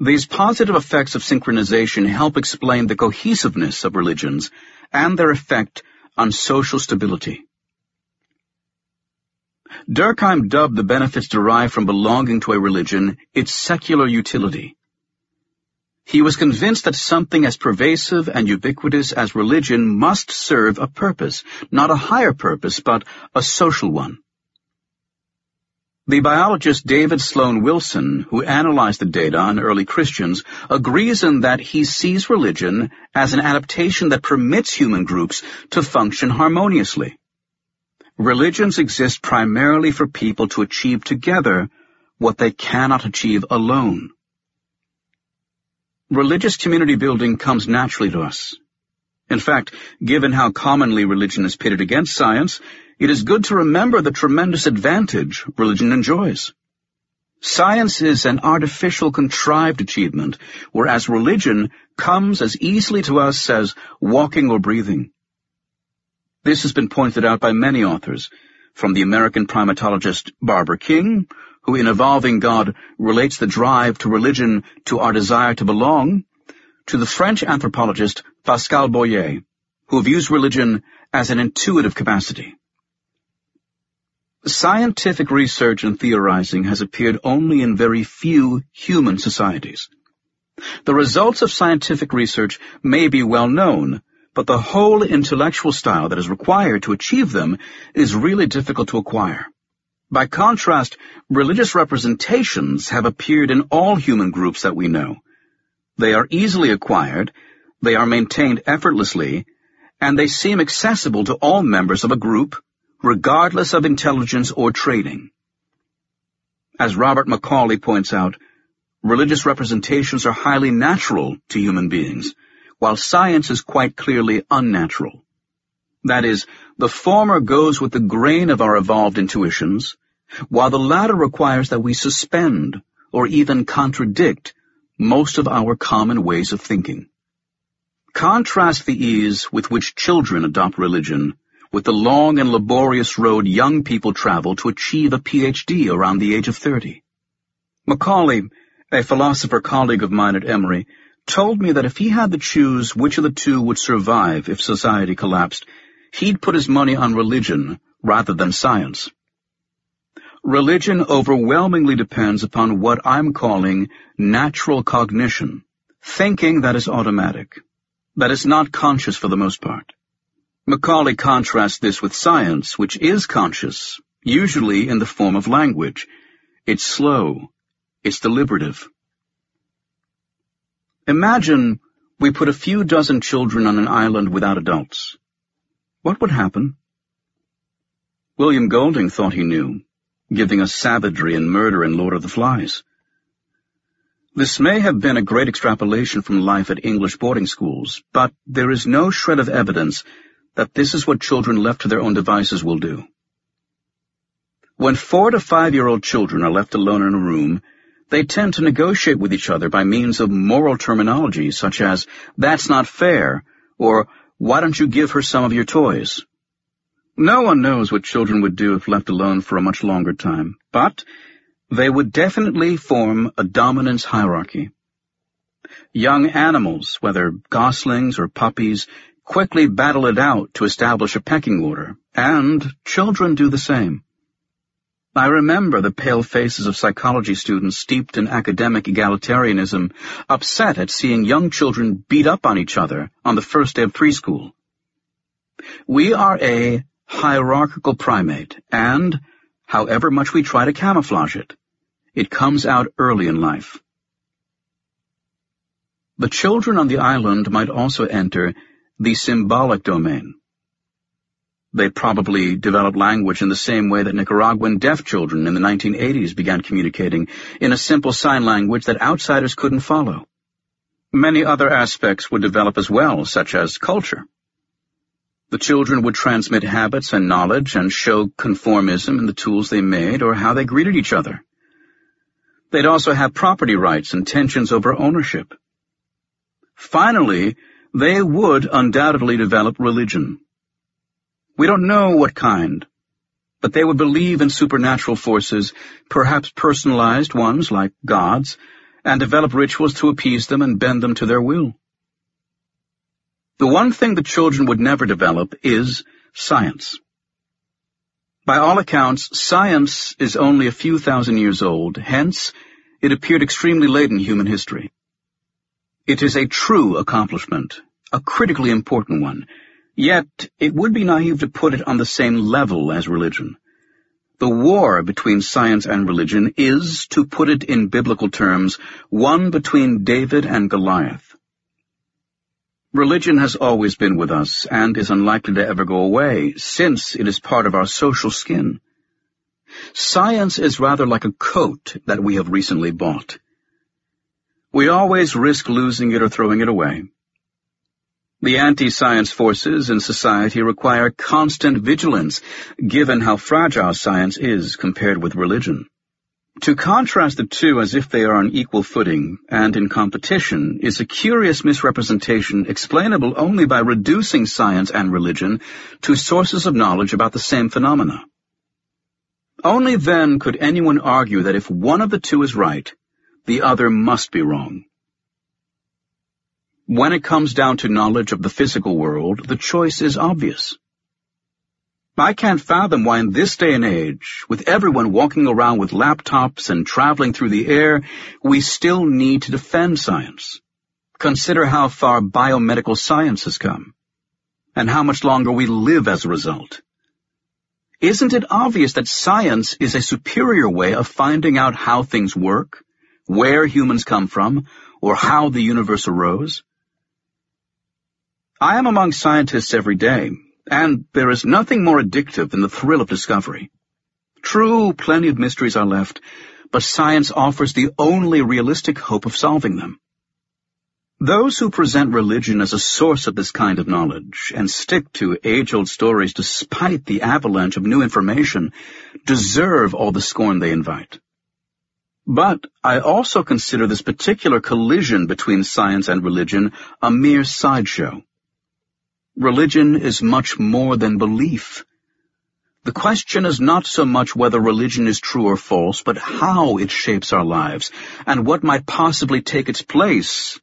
These positive effects of synchronization help explain the cohesiveness of religions and their effect on social stability. Durkheim dubbed the benefits derived from belonging to a religion its secular utility. He was convinced that something as pervasive and ubiquitous as religion must serve a purpose, not a higher purpose, but a social one. The biologist David Sloan Wilson, who analyzed the data on early Christians, agrees in that he sees religion as an adaptation that permits human groups to function harmoniously. Religions exist primarily for people to achieve together what they cannot achieve alone. Religious community building comes naturally to us. In fact, given how commonly religion is pitted against science, it is good to remember the tremendous advantage religion enjoys. Science is an artificial contrived achievement, whereas religion comes as easily to us as walking or breathing. This has been pointed out by many authors, from the American primatologist Barbara King, who in Evolving God relates the drive to religion to our desire to belong, to the French anthropologist Pascal Boyer, who views religion as an intuitive capacity. Scientific research and theorizing has appeared only in very few human societies. The results of scientific research may be well known, but the whole intellectual style that is required to achieve them is really difficult to acquire. By contrast, religious representations have appeared in all human groups that we know. They are easily acquired, they are maintained effortlessly, and they seem accessible to all members of a group, regardless of intelligence or training. As Robert McCauley points out, religious representations are highly natural to human beings, while science is quite clearly unnatural. That is, the former goes with the grain of our evolved intuitions, while the latter requires that we suspend or even contradict most of our common ways of thinking. Contrast the ease with which children adopt religion with the long and laborious road young people travel to achieve a PhD around the age of 30. McCauley, a philosopher colleague of mine at Emory, told me that if he had to choose which of the two would survive if society collapsed, he'd put his money on religion rather than science. Religion overwhelmingly depends upon what I'm calling natural cognition, thinking that is automatic, that is not conscious for the most part. McCauley contrasts this with science, which is conscious, usually in the form of language. It's slow. It's deliberative. Imagine we put a few dozen children on an island without adults. What would happen? William Golding thought he knew, giving us savagery and murder in Lord of the Flies. This may have been a great extrapolation from life at English boarding schools, but there is no shred of evidence that this is what children left to their own devices will do. When four to five-year-old children are left alone in a room, they tend to negotiate with each other by means of moral terminology such as, that's not fair, or why don't you give her some of your toys? No one knows what children would do if left alone for a much longer time, but they would definitely form a dominance hierarchy. Young animals, whether goslings or puppies, quickly battle it out to establish a pecking order, and children do the same. I remember the pale faces of psychology students steeped in academic egalitarianism, upset at seeing young children beat up on each other on the first day of preschool. We are a hierarchical primate, and, however much we try to camouflage it, it comes out early in life. The children on the island might also enter the symbolic domain. They probably developed language in the same way that Nicaraguan deaf children in the 1980s began communicating, in a simple sign language that outsiders couldn't follow. Many other aspects would develop as well, such as culture. The children would transmit habits and knowledge and show conformism in the tools they made or how they greeted each other. They'd also have property rights and tensions over ownership. Finally, they would undoubtedly develop religion. We don't know what kind, but they would believe in supernatural forces, perhaps personalized ones like gods, and develop rituals to appease them and bend them to their will. The one thing the children would never develop is science. By all accounts, science is only a few thousand years old, hence, it appeared extremely late in human history. It is a true accomplishment, a critically important one, yet it would be naive to put it on the same level as religion. The war between science and religion is, to put it in biblical terms, one between David and Goliath. Religion has always been with us and is unlikely to ever go away, since it is part of our social skin. Science is rather like a coat that we have recently bought. We always risk losing it or throwing it away. The anti-science forces in society require constant vigilance, given how fragile science is compared with religion. To contrast the two as if they are on equal footing and in competition is a curious misrepresentation explainable only by reducing science and religion to sources of knowledge about the same phenomena. Only then could anyone argue that if one of the two is right, the other must be wrong. When it comes down to knowledge of the physical world, the choice is obvious. I can't fathom why in this day and age, with everyone walking around with laptops and traveling through the air, we still need to defend science. Consider how far biomedical science has come, and how much longer we live as a result. Isn't it obvious that science is a superior way of finding out how things work, where humans come from, or how the universe arose? I am among scientists every day, and there is nothing more addictive than the thrill of discovery. True, plenty of mysteries are left, but science offers the only realistic hope of solving them. Those who present religion as a source of this kind of knowledge and stick to age-old stories despite the avalanche of new information deserve all the scorn they invite. But I also consider this particular collision between science and religion a mere sideshow. Religion is much more than belief. The question is not so much whether religion is true or false, but how it shapes our lives, and what might possibly take its place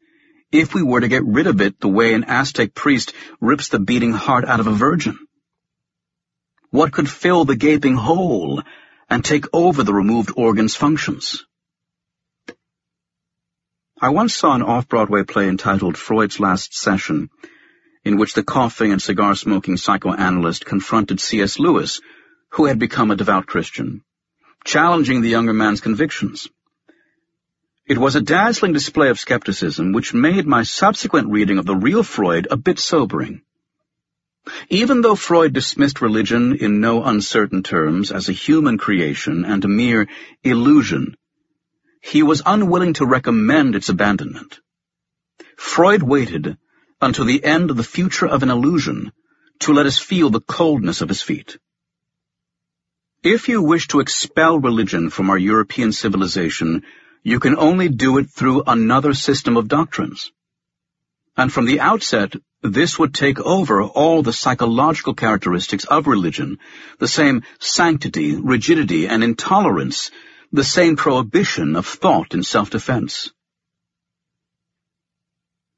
if we were to get rid of it the way an Aztec priest rips the beating heart out of a virgin. What could fill the gaping hole and take over the removed organ's functions? I once saw an off-Broadway play entitled Freud's Last Session, in which the coughing and cigar-smoking psychoanalyst confronted C.S. Lewis, who had become a devout Christian, challenging the younger man's convictions. It was a dazzling display of skepticism which made my subsequent reading of the real Freud a bit sobering. Even though Freud dismissed religion in no uncertain terms as a human creation and a mere illusion, he was unwilling to recommend its abandonment. Freud waited until the end of the future of an illusion to let us feel the coldness of his feet. If you wish to expel religion from our European civilization, you can only do it through another system of doctrines. And from the outset, this would take over all the psychological characteristics of religion, the same sanctity, rigidity, and intolerance, the same prohibition of thought and self-defense.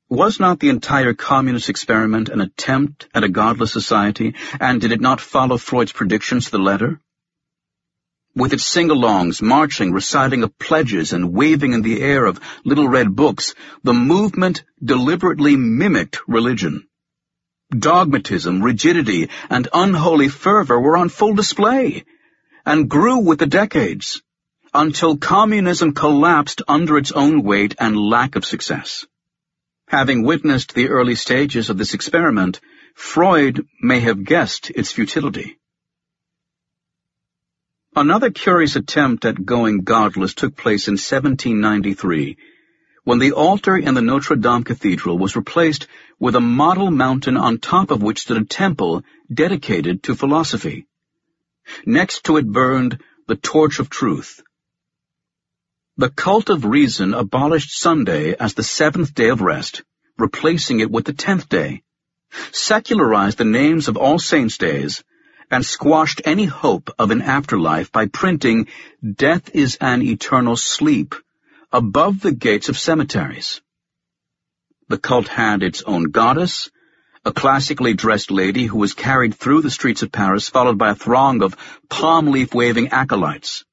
Was not the entire communist experiment an attempt at a godless society, and did it not follow Freud's predictions to the letter? With its sing-alongs, marching, reciting of pledges, and waving in the air of little red books, the movement deliberately mimicked religion. Dogmatism, rigidity, and unholy fervor were on full display, and grew with the decades, until communism collapsed under its own weight and lack of success. Having witnessed the early stages of this experiment, Freud may have guessed its futility. Another curious attempt at going godless took place in 1793, when the altar in the Notre Dame Cathedral was replaced with a model mountain on top of which stood a temple dedicated to philosophy. Next to it burned the torch of truth, the cult of reason abolished Sunday as the seventh day of rest, replacing it with the tenth day, secularized the names of all saints' days, and squashed any hope of an afterlife by printing Death is an eternal sleep above the gates of cemeteries. The cult had its own goddess, a classically dressed lady who was carried through the streets of Paris followed by a throng of palm leaf waving acolytes.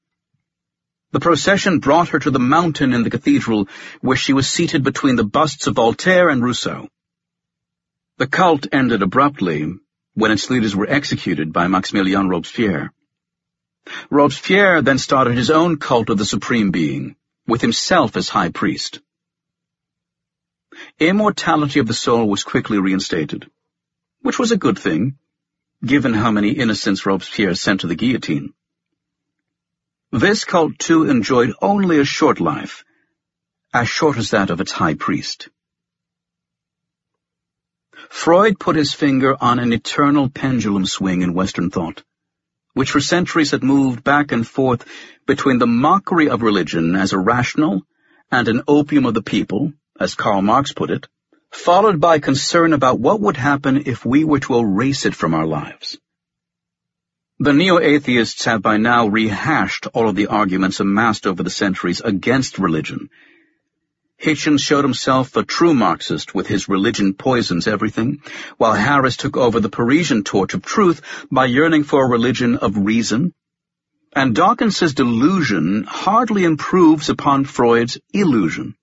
The procession brought her to the mountain in the cathedral, where she was seated between the busts of Voltaire and Rousseau. The cult ended abruptly when its leaders were executed by Maximilien Robespierre. Robespierre then started his own cult of the Supreme Being, with himself as high priest. Immortality of the soul was quickly reinstated, which was a good thing, given how many innocents Robespierre sent to the guillotine. This cult too enjoyed only a short life, as short as that of its high priest. Freud put his finger on an eternal pendulum swing in Western thought, which for centuries had moved back and forth between the mockery of religion as irrational and an opium of the people, as Karl Marx put it, followed by concern about what would happen if we were to erase it from our lives. The neo-atheists have by now rehashed all of the arguments amassed over the centuries against religion. Hitchens showed himself a true Marxist with his religion poisons everything, while Harris took over the Parisian torch of truth by yearning for a religion of reason. And Dawkins's delusion hardly improves upon Freud's illusion.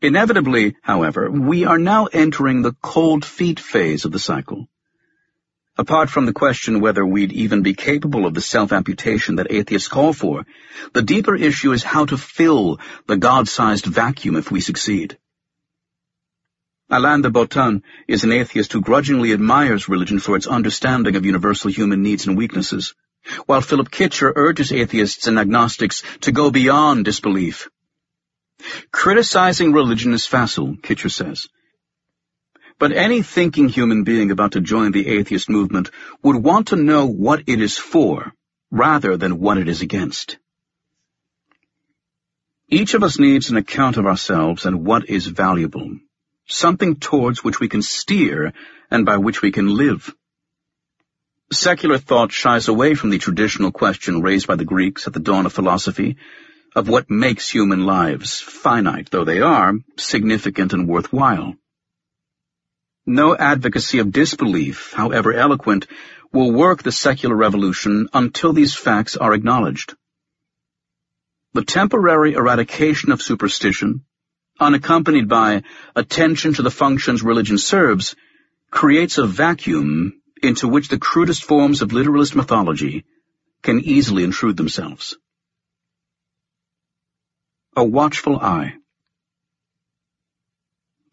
Inevitably, however, we are now entering the cold feet phase of the cycle. Apart from the question whether we'd even be capable of the self-amputation that atheists call for, the deeper issue is how to fill the God-sized vacuum if we succeed. Alain de Botton is an atheist who grudgingly admires religion for its understanding of universal human needs and weaknesses, while Philip Kitcher urges atheists and agnostics to go beyond disbelief. Criticizing religion is facile, Kitcher says, but any thinking human being about to join the atheist movement would want to know what it is for, rather than what it is against. Each of us needs an account of ourselves and what is valuable, something towards which we can steer and by which we can live. Secular thought shies away from the traditional question raised by the Greeks at the dawn of philosophy of what makes human lives, finite though they are, significant and worthwhile. No advocacy of disbelief, however eloquent, will work the secular revolution until these facts are acknowledged. The temporary eradication of superstition, unaccompanied by attention to the functions religion serves, creates a vacuum into which the crudest forms of literalist mythology can easily intrude themselves. A watchful eye.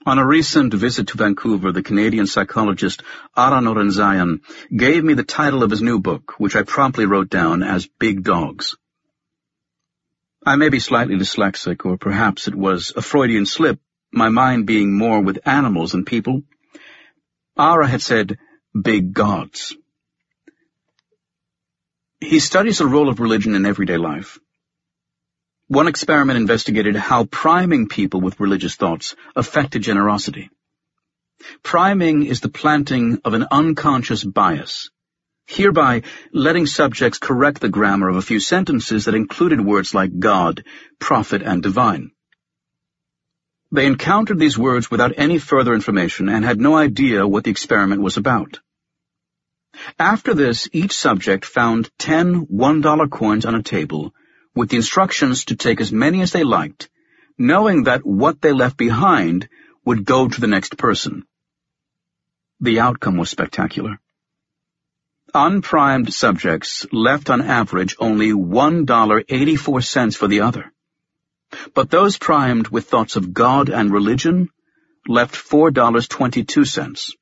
On a recent visit to Vancouver, the Canadian psychologist Ara Norenzayan gave me the title of his new book, which I promptly wrote down as Big Dogs. I may be slightly dyslexic, or perhaps it was a Freudian slip, my mind being more with animals than people. Ara had said, big gods. He studies the role of religion in everyday life. One experiment investigated how priming people with religious thoughts affected generosity. Priming is the planting of an unconscious bias, hereby letting subjects correct the grammar of a few sentences that included words like God, prophet, and divine. They encountered these words without any further information and had no idea what the experiment was about. After this, each subject found ten one-dollar coins on a table with the instructions to take as many as they liked, knowing that what they left behind would go to the next person. The outcome was spectacular. Unprimed subjects left on average only $1.84 for the other. But those primed with thoughts of God and religion left $4.22.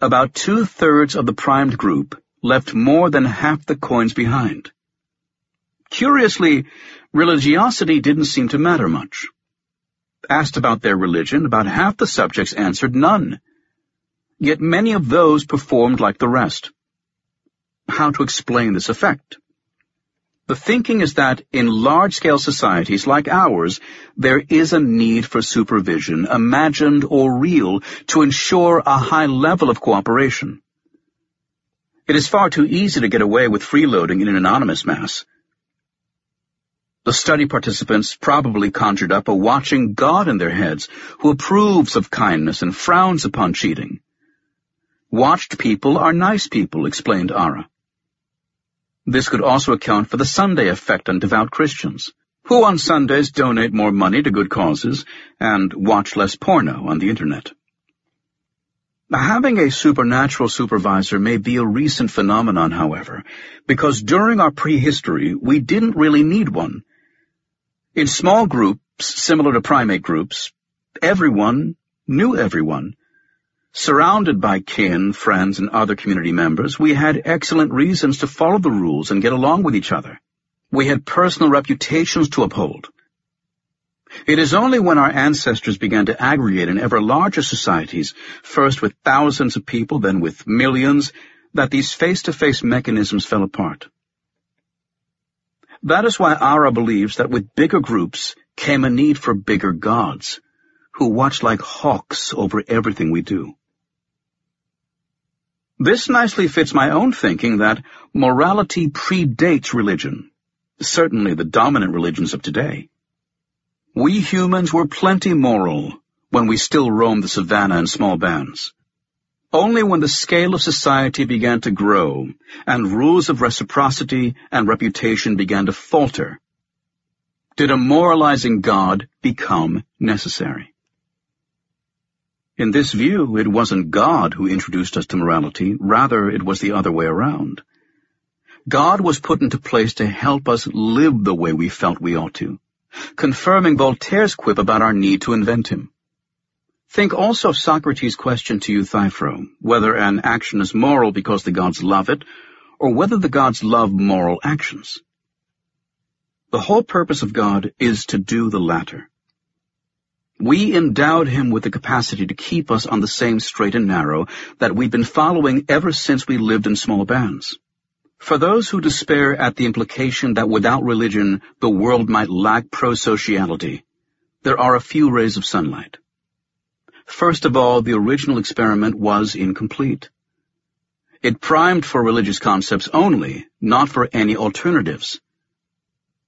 About two-thirds of the primed group left more than half the coins behind. Curiously, religiosity didn't seem to matter much. Asked about their religion, about half the subjects answered none. Yet many of those performed like the rest. How to explain this effect? The thinking is that in large-scale societies like ours, there is a need for supervision, imagined or real, to ensure a high level of cooperation. It is far too easy to get away with freeloading in an anonymous mass. The study participants probably conjured up a watching God in their heads who approves of kindness and frowns upon cheating. Watched people are nice people, explained Ara. This could also account for the Sunday effect on devout Christians, who on Sundays donate more money to good causes and watch less porno on the Internet. Having a supernatural supervisor may be a recent phenomenon, however, because during our prehistory we didn't really need one, in small groups, similar to primate groups, everyone knew everyone. Surrounded by kin, friends, and other community members, we had excellent reasons to follow the rules and get along with each other. We had personal reputations to uphold. It is only when our ancestors began to aggregate in ever larger societies, first with thousands of people, then with millions, that these face-to-face mechanisms fell apart. That is why Ara believes that with bigger groups came a need for bigger gods, who watch like hawks over everything we do. This nicely fits my own thinking that morality predates religion, certainly the dominant religions of today. We humans were plenty moral when we still roamed the savannah in small bands. Only when the scale of society began to grow and rules of reciprocity and reputation began to falter did a moralizing God become necessary. In this view, it wasn't God who introduced us to morality, rather it was the other way around. God was put into place to help us live the way we felt we ought to, confirming Voltaire's quip about our need to invent him. Think also of Socrates' question to Euthyphro, whether an action is moral because the gods love it, or whether the gods love moral actions. The whole purpose of God is to do the latter. We endowed him with the capacity to keep us on the same straight and narrow that we've been following ever since we lived in small bands. For those who despair at the implication that without religion the world might lack prosociality, there are a few rays of sunlight. First of all, the original experiment was incomplete. It primed for religious concepts only, not for any alternatives.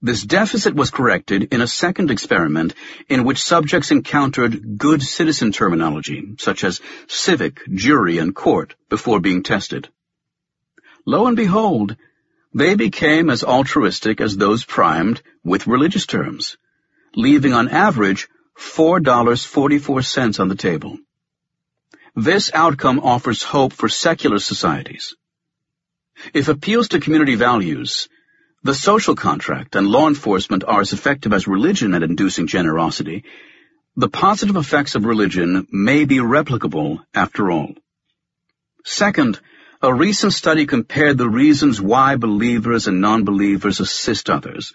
This deficit was corrected in a second experiment in which subjects encountered good citizen terminology, such as civic, jury, and court, before being tested. Lo and behold, they became as altruistic as those primed with religious terms, leaving on average $4.44 on the table. This outcome offers hope for secular societies. If appeals to community values, the social contract and law enforcement are as effective as religion at inducing generosity, the positive effects of religion may be replicable after all. Second, a recent study compared the reasons why believers and non-believers assist others.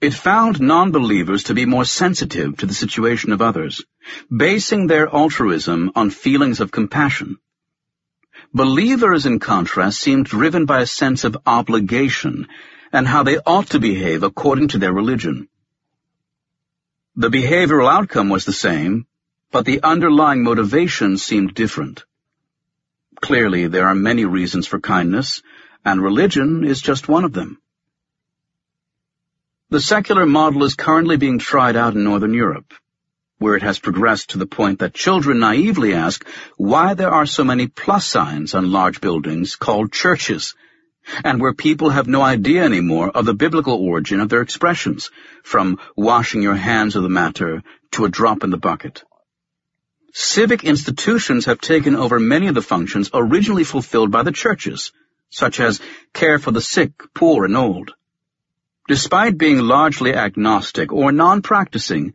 It found non-believers to be more sensitive to the situation of others, basing their altruism on feelings of compassion. Believers, in contrast, seemed driven by a sense of obligation and how they ought to behave according to their religion. The behavioral outcome was the same, but the underlying motivation seemed different. Clearly, there are many reasons for kindness, and religion is just one of them. The secular model is currently being tried out in Northern Europe, where it has progressed to the point that children naively ask why there are so many plus signs on large buildings called churches, and where people have no idea anymore of the biblical origin of their expressions, from washing your hands of the matter to a drop in the bucket. Civic institutions have taken over many of the functions originally fulfilled by the churches, such as care for the sick, poor, and old. Despite being largely agnostic or non-practicing,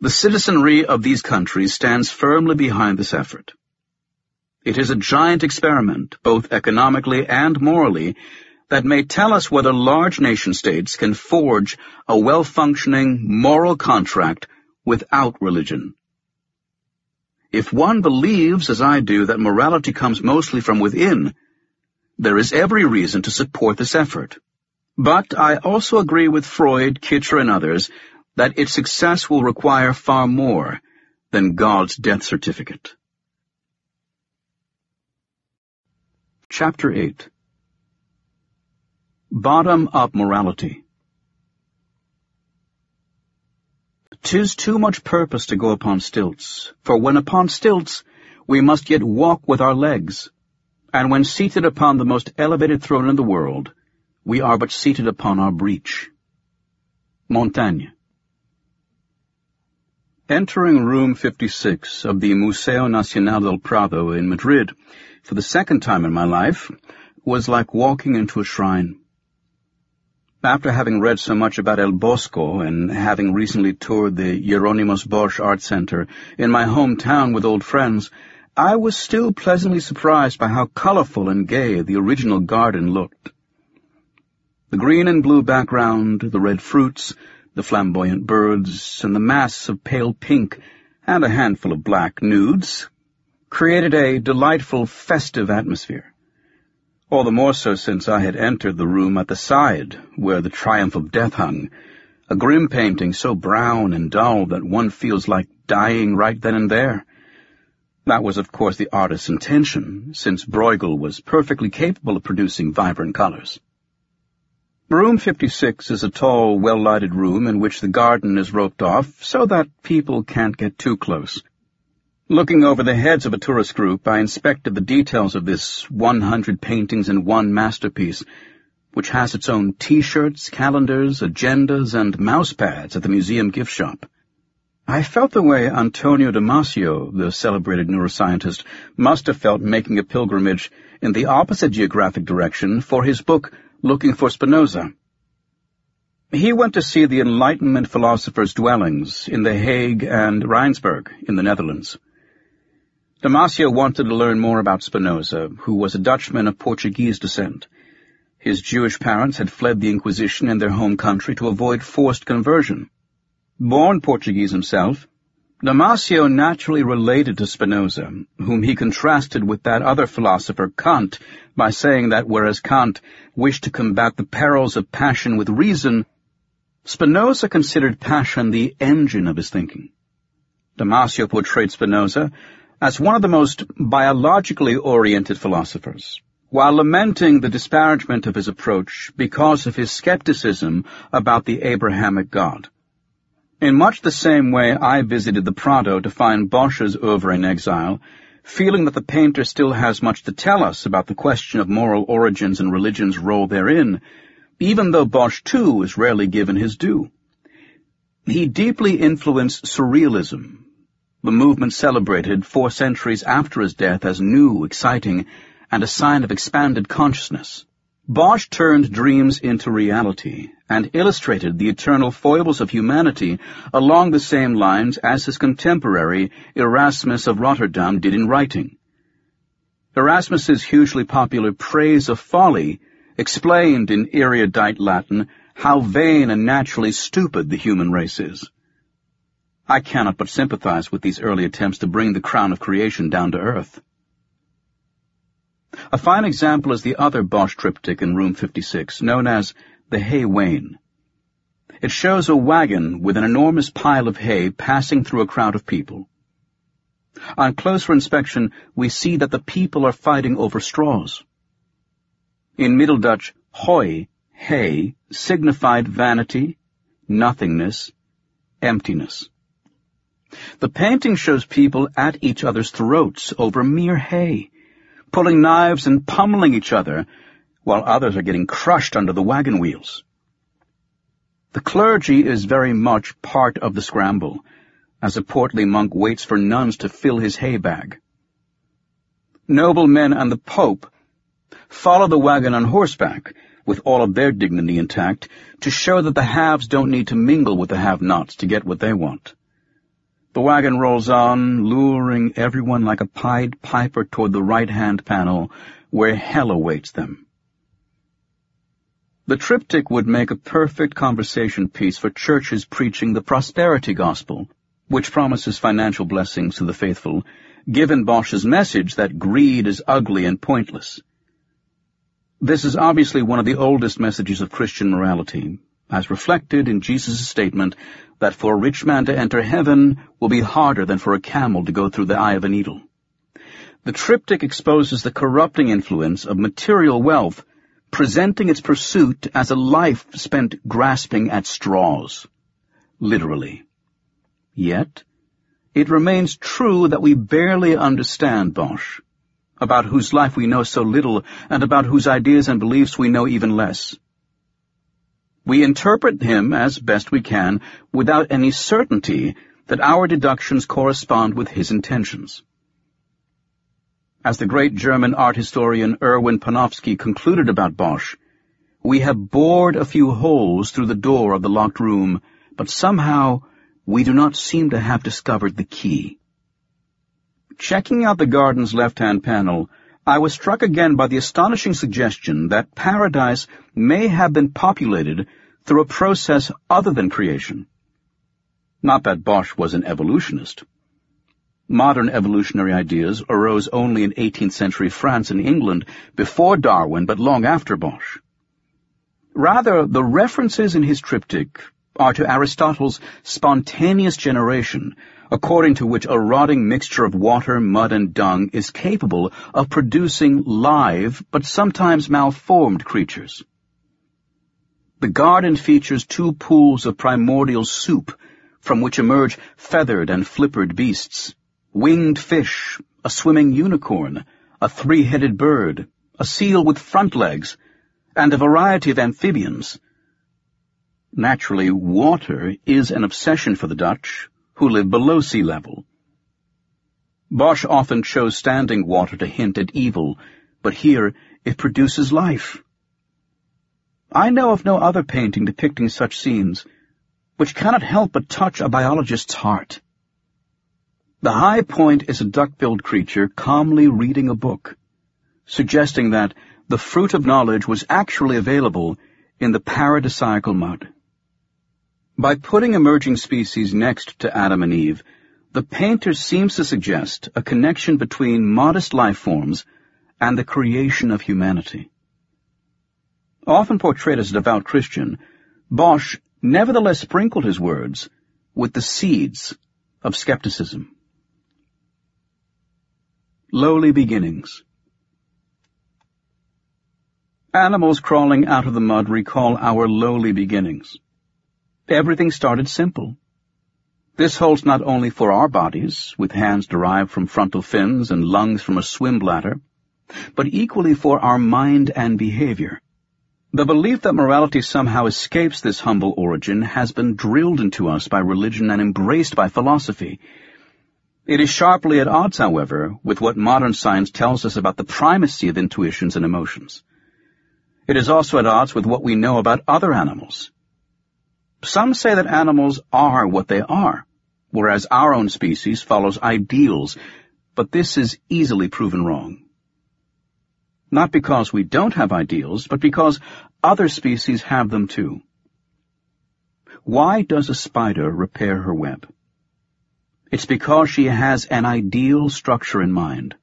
the citizenry of these countries stands firmly behind this effort. It is a giant experiment, both economically and morally, that may tell us whether large nation-states can forge a well-functioning moral contract without religion. If one believes, as I do, that morality comes mostly from within, there is every reason to support this effort. But I also agree with Freud, Kitcher, and others that its success will require far more than God's death certificate. Chapter 8 Bottom-up morality. Tis too much purpose to go upon stilts, for when upon stilts we must yet walk with our legs, and when seated upon the most elevated throne in the world, we are but seated upon our breech. Montaigne Entering room 56 of the Museo Nacional del Prado in Madrid for the second time in my life was like walking into a shrine. After having read so much about El Bosco and having recently toured the Hieronymus Bosch Art Center in my hometown with old friends, I was still pleasantly surprised by how colorful and gay the original garden looked. The green and blue background, the red fruits, the flamboyant birds, and the mass of pale pink and a handful of black nudes created a delightful festive atmosphere all the more so since I had entered the room at the side, where the Triumph of Death hung, a grim painting so brown and dull that one feels like dying right then and there. That was, of course, the artist's intention, since Bruegel was perfectly capable of producing vibrant colors. Room 56 is a tall, well-lighted room in which the garden is roped off so that people can't get too close. Looking over the heads of a tourist group, I inspected the details of this 100 paintings in one masterpiece, which has its own T-shirts, calendars, agendas, and mousepads at the museum gift shop. I felt the way Antonio Damasio, the celebrated neuroscientist, must have felt making a pilgrimage in the opposite geographic direction for his book, Looking for Spinoza. He went to see the Enlightenment philosophers' dwellings in The Hague and Rijnsburg in the Netherlands. Damasio wanted to learn more about Spinoza, who was a Dutchman of Portuguese descent. His Jewish parents had fled the Inquisition in their home country to avoid forced conversion. Born Portuguese himself, Damasio naturally related to Spinoza, whom he contrasted with that other philosopher, Kant, by saying that whereas Kant wished to combat the perils of passion with reason, Spinoza considered passion the engine of his thinking. Damasio portrayed Spinoza as one of the most biologically oriented philosophers, while lamenting the disparagement of his approach because of his skepticism about the Abrahamic God. In much the same way I visited the Prado to find Bosch's oeuvre in exile, feeling that the painter still has much to tell us about the question of moral origins and religion's role therein, even though Bosch too is rarely given his due. He deeply influenced Surrealism, the movement celebrated four centuries after his death as new, exciting, and a sign of expanded consciousness. Bosch turned dreams into reality and illustrated the eternal foibles of humanity along the same lines as his contemporary Erasmus of Rotterdam did in writing. Erasmus's hugely popular praise of folly explained in erudite Latin how vain and naturally stupid the human race is. I cannot but sympathize with these early attempts to bring the crown of creation down to earth. A fine example is the other Bosch triptych in room 56, known as the Hay Wain. It shows a wagon with an enormous pile of hay passing through a crowd of people. On closer inspection, we see that the people are fighting over straws. In Middle Dutch, hoy, hay, signified vanity, nothingness, emptiness. The painting shows people at each other's throats over mere hay, pulling knives and pummeling each other, while others are getting crushed under the wagon wheels. The clergy is very much part of the scramble, as a portly monk waits for nuns to fill his hay bag. Noblemen and the Pope follow the wagon on horseback, with all of their dignity intact, to show that the haves don't need to mingle with the have-nots to get what they want. The wagon rolls on, luring everyone like a Pied Piper toward the right-hand panel, where hell awaits them. The triptych would make a perfect conversation piece for churches preaching the prosperity gospel, which promises financial blessings to the faithful, given Bosch's message that greed is ugly and pointless. This is obviously one of the oldest messages of Christian morality, as reflected in Jesus' statement that for a rich man to enter heaven will be harder than for a camel to go through the eye of a needle. The triptych exposes the corrupting influence of material wealth, presenting its pursuit as a life spent grasping at straws. Literally. Yet, it remains true that we barely understand Bosch, about whose life we know so little and about whose ideas and beliefs we know even less. We interpret him as best we can without any certainty that our deductions correspond with his intentions. As the great German art historian Erwin Panofsky concluded about Bosch, we have bored a few holes through the door of the locked room, but somehow we do not seem to have discovered the key. Checking out the garden's left-hand panel, I was struck again by the astonishing suggestion that paradise may have been populated through a process other than creation. Not that Bosch was an evolutionist. Modern evolutionary ideas arose only in 18th century France and England before Darwin but long after Bosch. Rather, the references in his triptych are to Aristotle's spontaneous generation, according to which a rotting mixture of water, mud, and dung is capable of producing live but sometimes malformed creatures. The garden features two pools of primordial soup from which emerge feathered and flippered beasts, winged fish, a swimming unicorn, a three-headed bird, a seal with front legs, and a variety of amphibians. Naturally, water is an obsession for the Dutch, who live below sea level. Bosch often chose standing water to hint at evil, but here it produces life. I know of no other painting depicting such scenes, which cannot help but touch a biologist's heart. The high point is a duck-billed creature calmly reading a book, suggesting that the fruit of knowledge was actually available in the paradisiacal mud. By putting emerging species next to Adam and Eve, the painter seems to suggest a connection between modest life forms and the creation of humanity. Often portrayed as a devout Christian, Bosch nevertheless sprinkled his words with the seeds of skepticism. Lowly Beginnings Animals crawling out of the mud recall our lowly beginnings. Everything started simple. This holds not only for our bodies, with hands derived from frontal fins and lungs from a swim bladder, but equally for our mind and behavior. The belief that morality somehow escapes this humble origin has been drilled into us by religion and embraced by philosophy. It is sharply at odds, however, with what modern science tells us about the primacy of intuitions and emotions. It is also at odds with what we know about other animals. Some say that animals are what they are, whereas our own species follows ideals, but this is easily proven wrong. Not because we don't have ideals, but because other species have them too. Why does a spider repair her web? It's because she has an ideal structure in mind,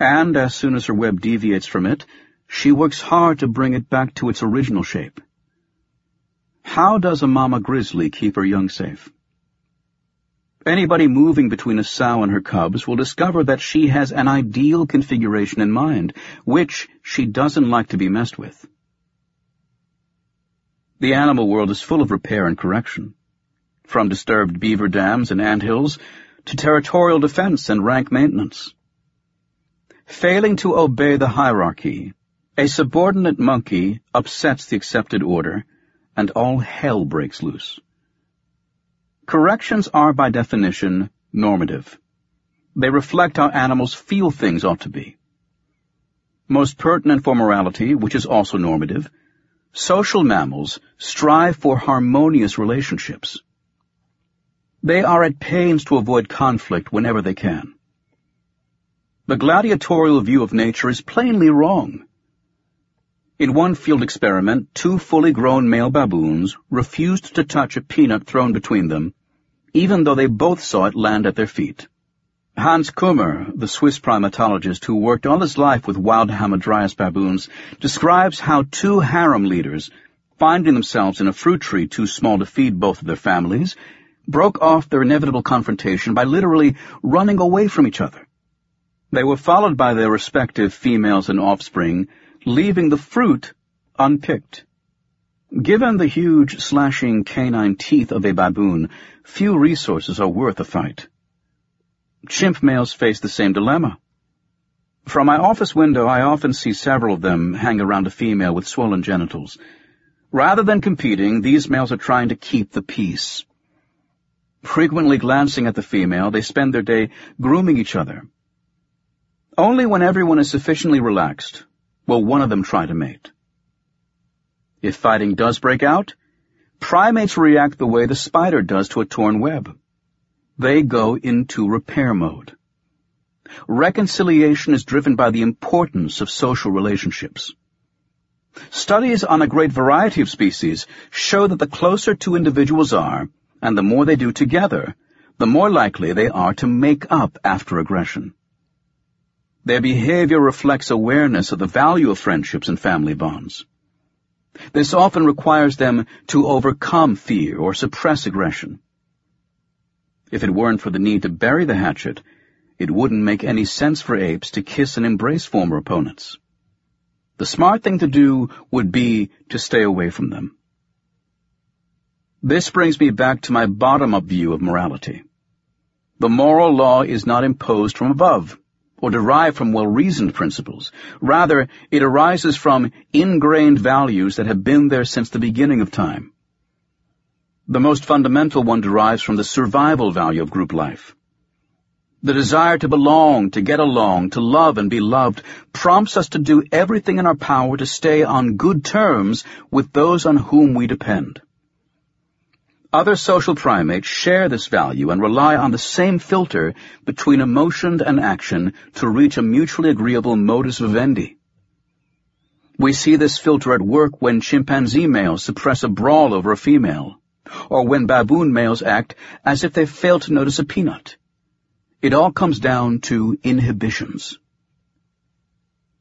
and as soon as her web deviates from it, she works hard to bring it back to its original shape. How does a mama grizzly keep her young safe? Anybody moving between a sow and her cubs will discover that she has an ideal configuration in mind, which she doesn't like to be messed with. The animal world is full of repair and correction, from disturbed beaver dams and ant hills to territorial defense and rank maintenance. Failing to obey the hierarchy a subordinate monkey upsets the accepted order, and all hell breaks loose. Corrections are, by definition, normative. They reflect how animals feel things ought to be. Most pertinent for morality, which is also normative, social mammals strive for harmonious relationships. They are at pains to avoid conflict whenever they can. The gladiatorial view of nature is plainly wrong. In one field experiment, two fully grown male baboons refused to touch a peanut thrown between them, even though they both saw it land at their feet. Hans Kummer, the Swiss primatologist who worked all his life with wild Hamadryas baboons, describes how two harem leaders, finding themselves in a fruit tree too small to feed both of their families, broke off their inevitable confrontation by literally running away from each other. They were followed by their respective females and offspring, leaving the fruit unpicked. Given the huge, slashing canine teeth of a baboon, few resources are worth a fight. Chimp males face the same dilemma. From my office window, I often see several of them hang around a female with swollen genitals. Rather than competing, these males are trying to keep the peace. Frequently glancing at the female, they spend their day grooming each other. Only when everyone is sufficiently relaxed will one of them try to mate. If fighting does break out, primates react the way the spider does to a torn web. They go into repair mode. Reconciliation is driven by the importance of social relationships. Studies on a great variety of species show that the closer two individuals are, and the more they do together, the more likely they are to make up after aggression. Their behavior reflects awareness of the value of friendships and family bonds. This often requires them to overcome fear or suppress aggression. If it weren't for the need to bury the hatchet, it wouldn't make any sense for apes to kiss and embrace former opponents. The smart thing to do would be to stay away from them. This brings me back to my bottom-up view of morality. The moral law is not imposed from above or derived from well-reasoned principles. Rather, it arises from ingrained values that have been there since the beginning of time. The most fundamental one derives from the survival value of group life. The desire to belong, to get along, to love and be loved prompts us to do everything in our power to stay on good terms with those on whom we depend. Other social primates share this value and rely on the same filter between emotion and action to reach a mutually agreeable modus vivendi. We see this filter at work when chimpanzee males suppress a brawl over a female, or when baboon males act as if they fail to notice a peanut. It all comes down to inhibitions.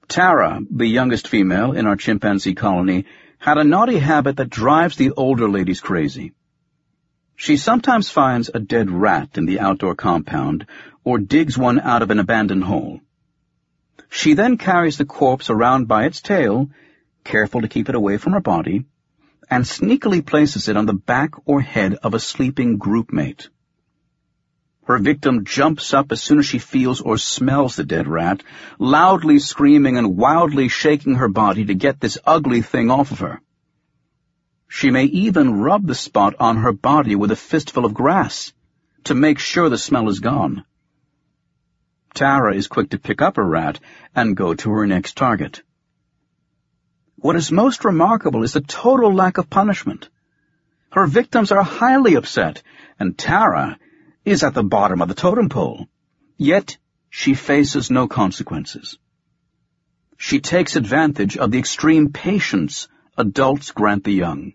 Tara, the youngest female in our chimpanzee colony, had a naughty habit that drives the older ladies crazy. She sometimes finds a dead rat in the outdoor compound or digs one out of an abandoned hole. She then carries the corpse around by its tail, careful to keep it away from her body, and sneakily places it on the back or head of a sleeping groupmate. Her victim jumps up as soon as she feels or smells the dead rat, loudly screaming and wildly shaking her body to get this ugly thing off of her. She may even rub the spot on her body with a fistful of grass to make sure the smell is gone. Tara is quick to pick up a rat and go to her next target. What is most remarkable is the total lack of punishment. Her victims are highly upset, and Tara is at the bottom of the totem pole. Yet she faces no consequences. She takes advantage of the extreme patience adults grant the young.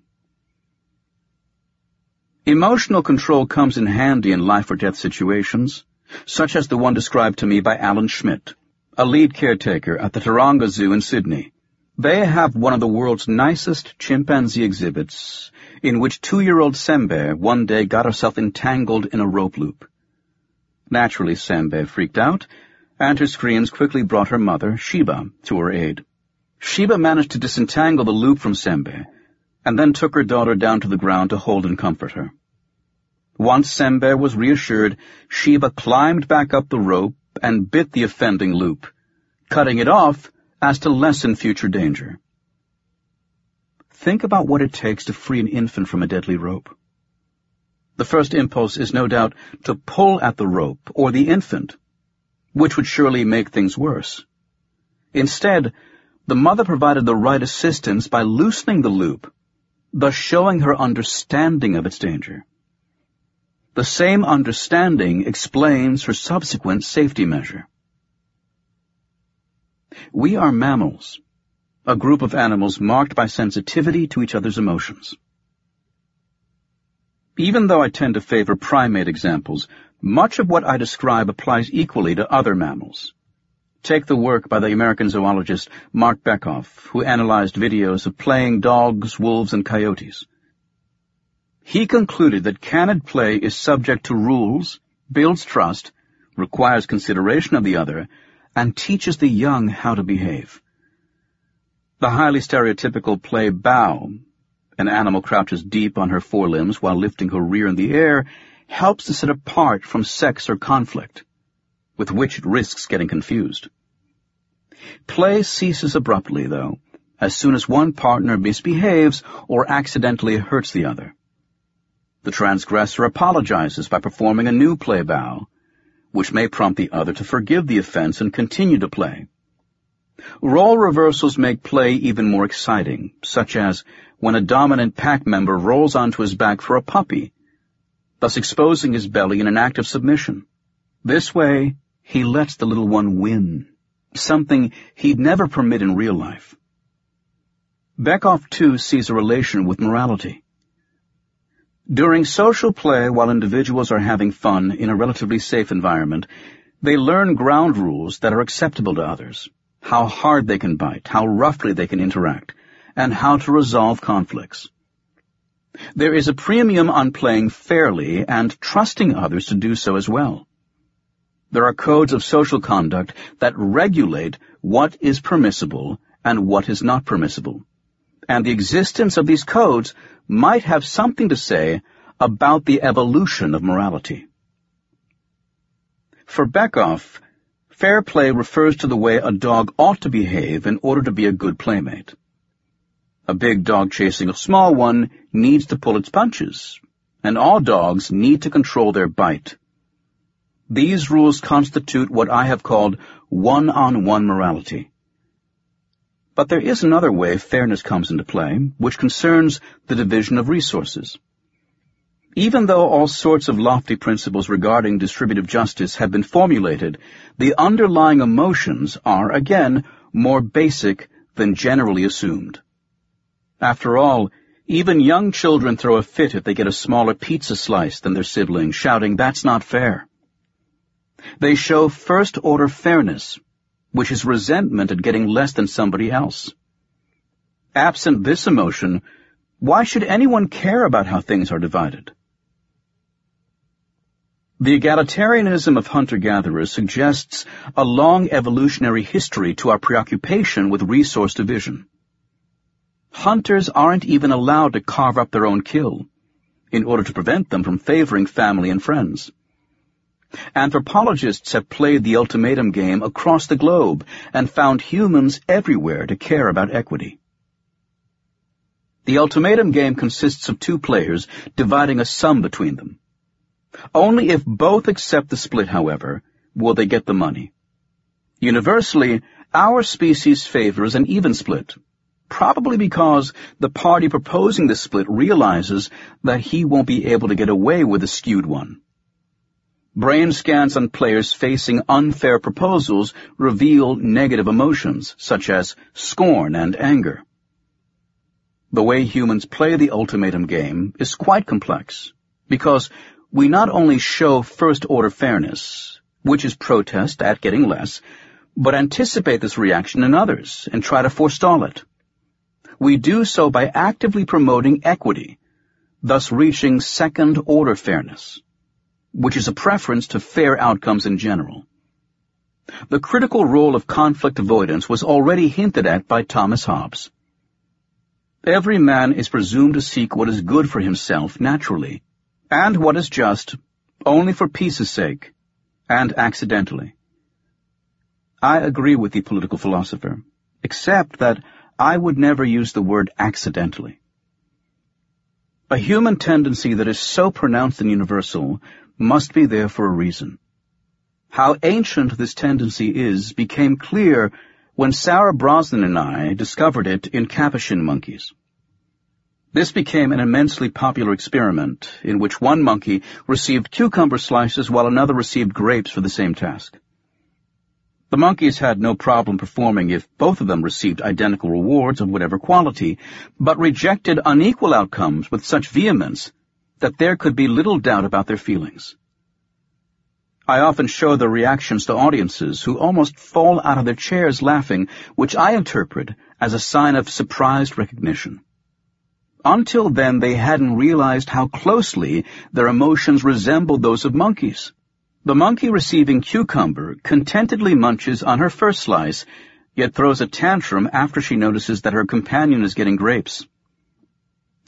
Emotional control comes in handy in life or death situations such as the one described to me by Alan Schmidt, a lead caretaker at the Taronga Zoo in Sydney. They have one of the world's nicest chimpanzee exhibits, in which two-year-old Sembe one day got herself entangled in a rope loop. Naturally, Sembe freaked out, and her screams quickly brought her mother, Sheba, to her aid. Sheba managed to disentangle the loop from Sembe, and then took her daughter down to the ground to hold and comfort her. Once Sembe was reassured, Sheba climbed back up the rope and bit the offending loop, cutting it off as to lessen future danger. Think about what it takes to free an infant from a deadly rope. The first impulse is no doubt to pull at the rope or the infant, which would surely make things worse. Instead, the mother provided the right assistance by loosening the loop, thus showing her understanding of its danger. The same understanding explains her subsequent safety measure. We are mammals, a group of animals marked by sensitivity to each other's emotions. Even though I tend to favor primate examples, much of what I describe applies equally to other mammals. Take the work by the American zoologist Marc Bekoff, who analyzed videos of playing dogs, wolves, and coyotes. He concluded that canid play is subject to rules, builds trust, requires consideration of the other, and teaches the young how to behave. The highly stereotypical play bow, an animal crouches deep on her forelimbs while lifting her rear in the air, helps to set apart from sex or conflict, with which it risks getting confused. Play ceases abruptly, though, as soon as one partner misbehaves or accidentally hurts the other. The transgressor apologizes by performing a new play bow, which may prompt the other to forgive the offense and continue to play. Role reversals make play even more exciting, such as when a dominant pack member rolls onto his back for a puppy, thus exposing his belly in an act of submission. This way, he lets the little one win, something he'd never permit in real life. Bekoff, too, sees a relation with morality. During social play, while individuals are having fun in a relatively safe environment, they learn ground rules that are acceptable to others, how hard they can bite, how roughly they can interact, and how to resolve conflicts. There is a premium on playing fairly and trusting others to do so as well. There are codes of social conduct that regulate what is permissible and what is not permissible and the existence of these codes might have something to say about the evolution of morality. For Bekoff, fair play refers to the way a dog ought to behave in order to be a good playmate. A big dog chasing a small one needs to pull its punches, and all dogs need to control their bite. These rules constitute what I have called one-on-one morality. But there is another way fairness comes into play, which concerns the division of resources. Even though all sorts of lofty principles regarding distributive justice have been formulated, the underlying emotions are, again, more basic than generally assumed. After all, even young children throw a fit if they get a smaller pizza slice than their siblings, shouting, that's not fair. They show first-order fairness which is resentment at getting less than somebody else. Absent this emotion, why should anyone care about how things are divided? The egalitarianism of hunter-gatherers suggests a long evolutionary history to our preoccupation with resource division. Hunters aren't even allowed to carve up their own kill, in order to prevent them from favoring family and friends. Anthropologists have played the ultimatum game across the globe and found humans everywhere to care about equity. The ultimatum game consists of two players dividing a sum between them. Only if both accept the split, however, will they get the money. Universally, our species favors an even split, probably because the party proposing the split realizes that he won't be able to get away with a skewed one. Brain scans on players facing unfair proposals reveal negative emotions, such as scorn and anger. The way humans play the ultimatum game is quite complex, because we not only show first-order fairness, which is protest at getting less, but anticipate this reaction in others and try to forestall it. We do so by actively promoting equity, thus reaching second-order fairness, which is a preference to fair outcomes in general. The critical role of conflict avoidance was already hinted at by Thomas Hobbes. Every man is presumed to seek what is good for himself naturally, and what is just, only for peace's sake, and accidentally. I agree with the political philosopher, except that I would never use the word accidentally. A human tendency that is so pronounced and universal must be there for a reason. How ancient this tendency is became clear when Sarah Brosnan and I discovered it in capuchin monkeys. This became an immensely popular experiment in which one monkey received cucumber slices while another received grapes for the same task. The monkeys had no problem performing if both of them received identical rewards of whatever quality, but rejected unequal outcomes with such vehemence that there could be little doubt about their feelings. I often show the reactions to audiences who almost fall out of their chairs laughing, which I interpret as a sign of surprised recognition. Until then, they hadn't realized how closely their emotions resembled those of monkeys. The monkey receiving cucumber contentedly munches on her first slice, yet throws a tantrum after she notices that her companion is getting grapes.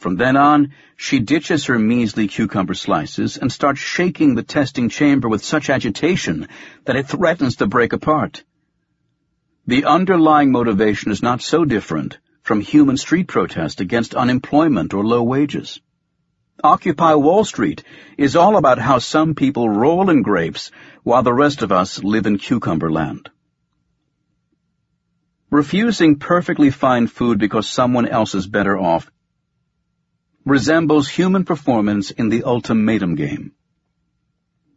From then on, she ditches her measly cucumber slices and starts shaking the testing chamber with such agitation that it threatens to break apart. The underlying motivation is not so different from human street protest against unemployment or low wages. Occupy Wall Street is all about how some people roll in grapes while the rest of us live in cucumber land. Refusing perfectly fine food because someone else is better off resembles human performance in the ultimatum game.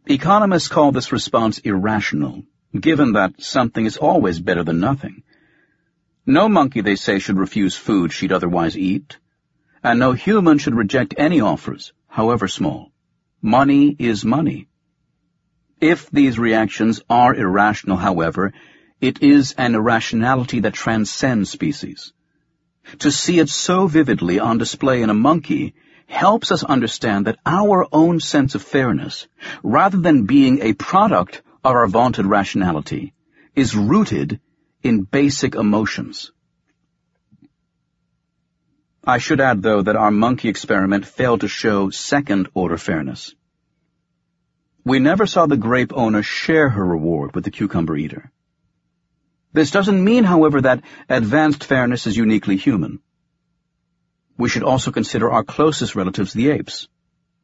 Economists call this response irrational, given that something is always better than nothing. No monkey, they say, should refuse food she'd otherwise eat, and no human should reject any offers, however small. Money is money. If these reactions are irrational, however, it is an irrationality that transcends species. To see it so vividly on display in a monkey helps us understand that our own sense of fairness, rather than being a product of our vaunted rationality, is rooted in basic emotions. I should add, though, that our monkey experiment failed to show second-order fairness. We never saw the grape owner share her reward with the cucumber eater. This doesn't mean, however, that advanced fairness is uniquely human. We should also consider our closest relatives, the apes.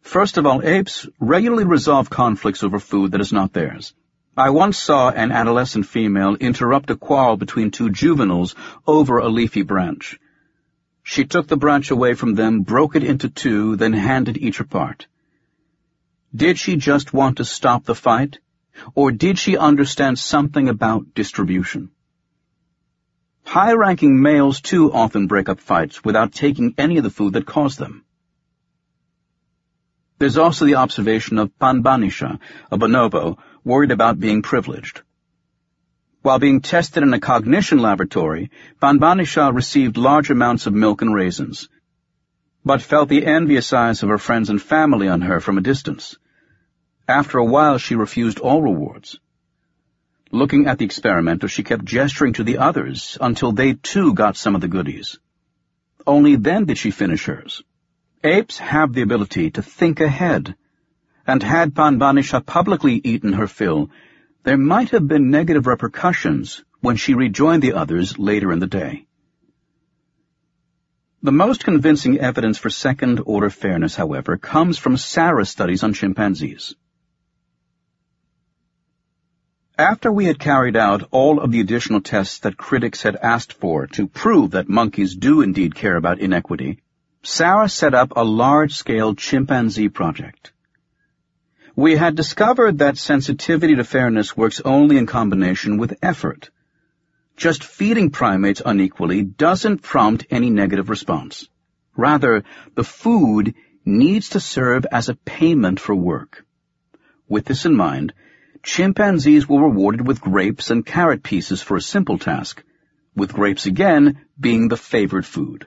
First of all, apes regularly resolve conflicts over food that is not theirs. I once saw an adolescent female interrupt a quarrel between two juveniles over a leafy branch. She took the branch away from them, broke it into two, then handed each a part. Did she just want to stop the fight, or did she understand something about distribution? High-ranking males too often break up fights without taking any of the food that caused them. There's also the observation of Panbanisha, a bonobo, worried about being privileged. While being tested in a cognition laboratory, Panbanisha received large amounts of milk and raisins, but felt the envious eyes of her friends and family on her from a distance. After a while, she refused all rewards. Looking at the experimenter, she kept gesturing to the others until they too got some of the goodies. Only then did she finish hers. Apes have the ability to think ahead, and had Panbanisha publicly eaten her fill, there might have been negative repercussions when she rejoined the others later in the day. The most convincing evidence for second-order fairness, however, comes from Sarah's studies on chimpanzees. After we had carried out all of the additional tests that critics had asked for to prove that monkeys do indeed care about inequity, Sarah set up a large-scale chimpanzee project. We had discovered that sensitivity to fairness works only in combination with effort, just feeding primates unequally doesn't prompt any negative response. Rather, the food needs to serve as a payment for work. With this in mind, chimpanzees were rewarded with grapes and carrot pieces for a simple task, with grapes again being the favored food.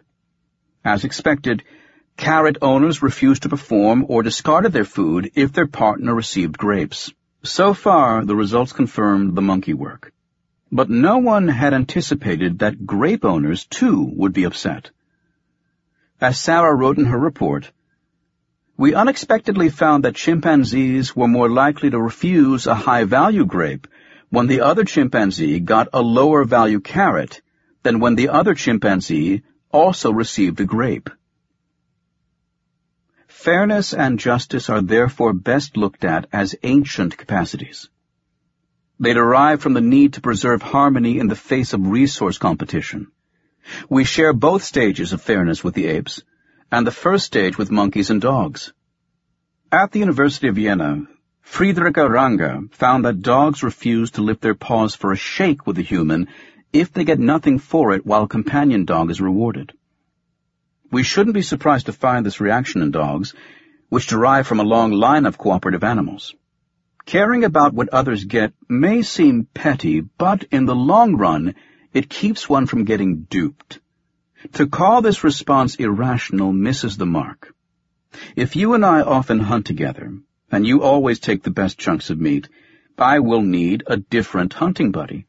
As expected, carrot owners refused to perform or discarded their food if their partner received grapes. So far, the results confirmed the monkey work. But no one had anticipated that grape owners, too, would be upset. As Sarah wrote in her report, we unexpectedly found that chimpanzees were more likely to refuse a high-value grape when the other chimpanzee got a lower-value carrot than when the other chimpanzee also received a grape. Fairness and justice are therefore best looked at as ancient capacities. They derive from the need to preserve harmony in the face of resource competition. We share both stages of fairness with the apes, and the first stage with monkeys and dogs. At the University of Vienna, Friederike Range found that dogs refuse to lift their paws for a shake with a human if they get nothing for it while a companion dog is rewarded. We shouldn't be surprised to find this reaction in dogs, which derive from a long line of cooperative animals. Caring about what others get may seem petty, but in the long run, it keeps one from getting duped. To call this response irrational misses the mark. If you and I often hunt together, and you always take the best chunks of meat, I will need a different hunting buddy.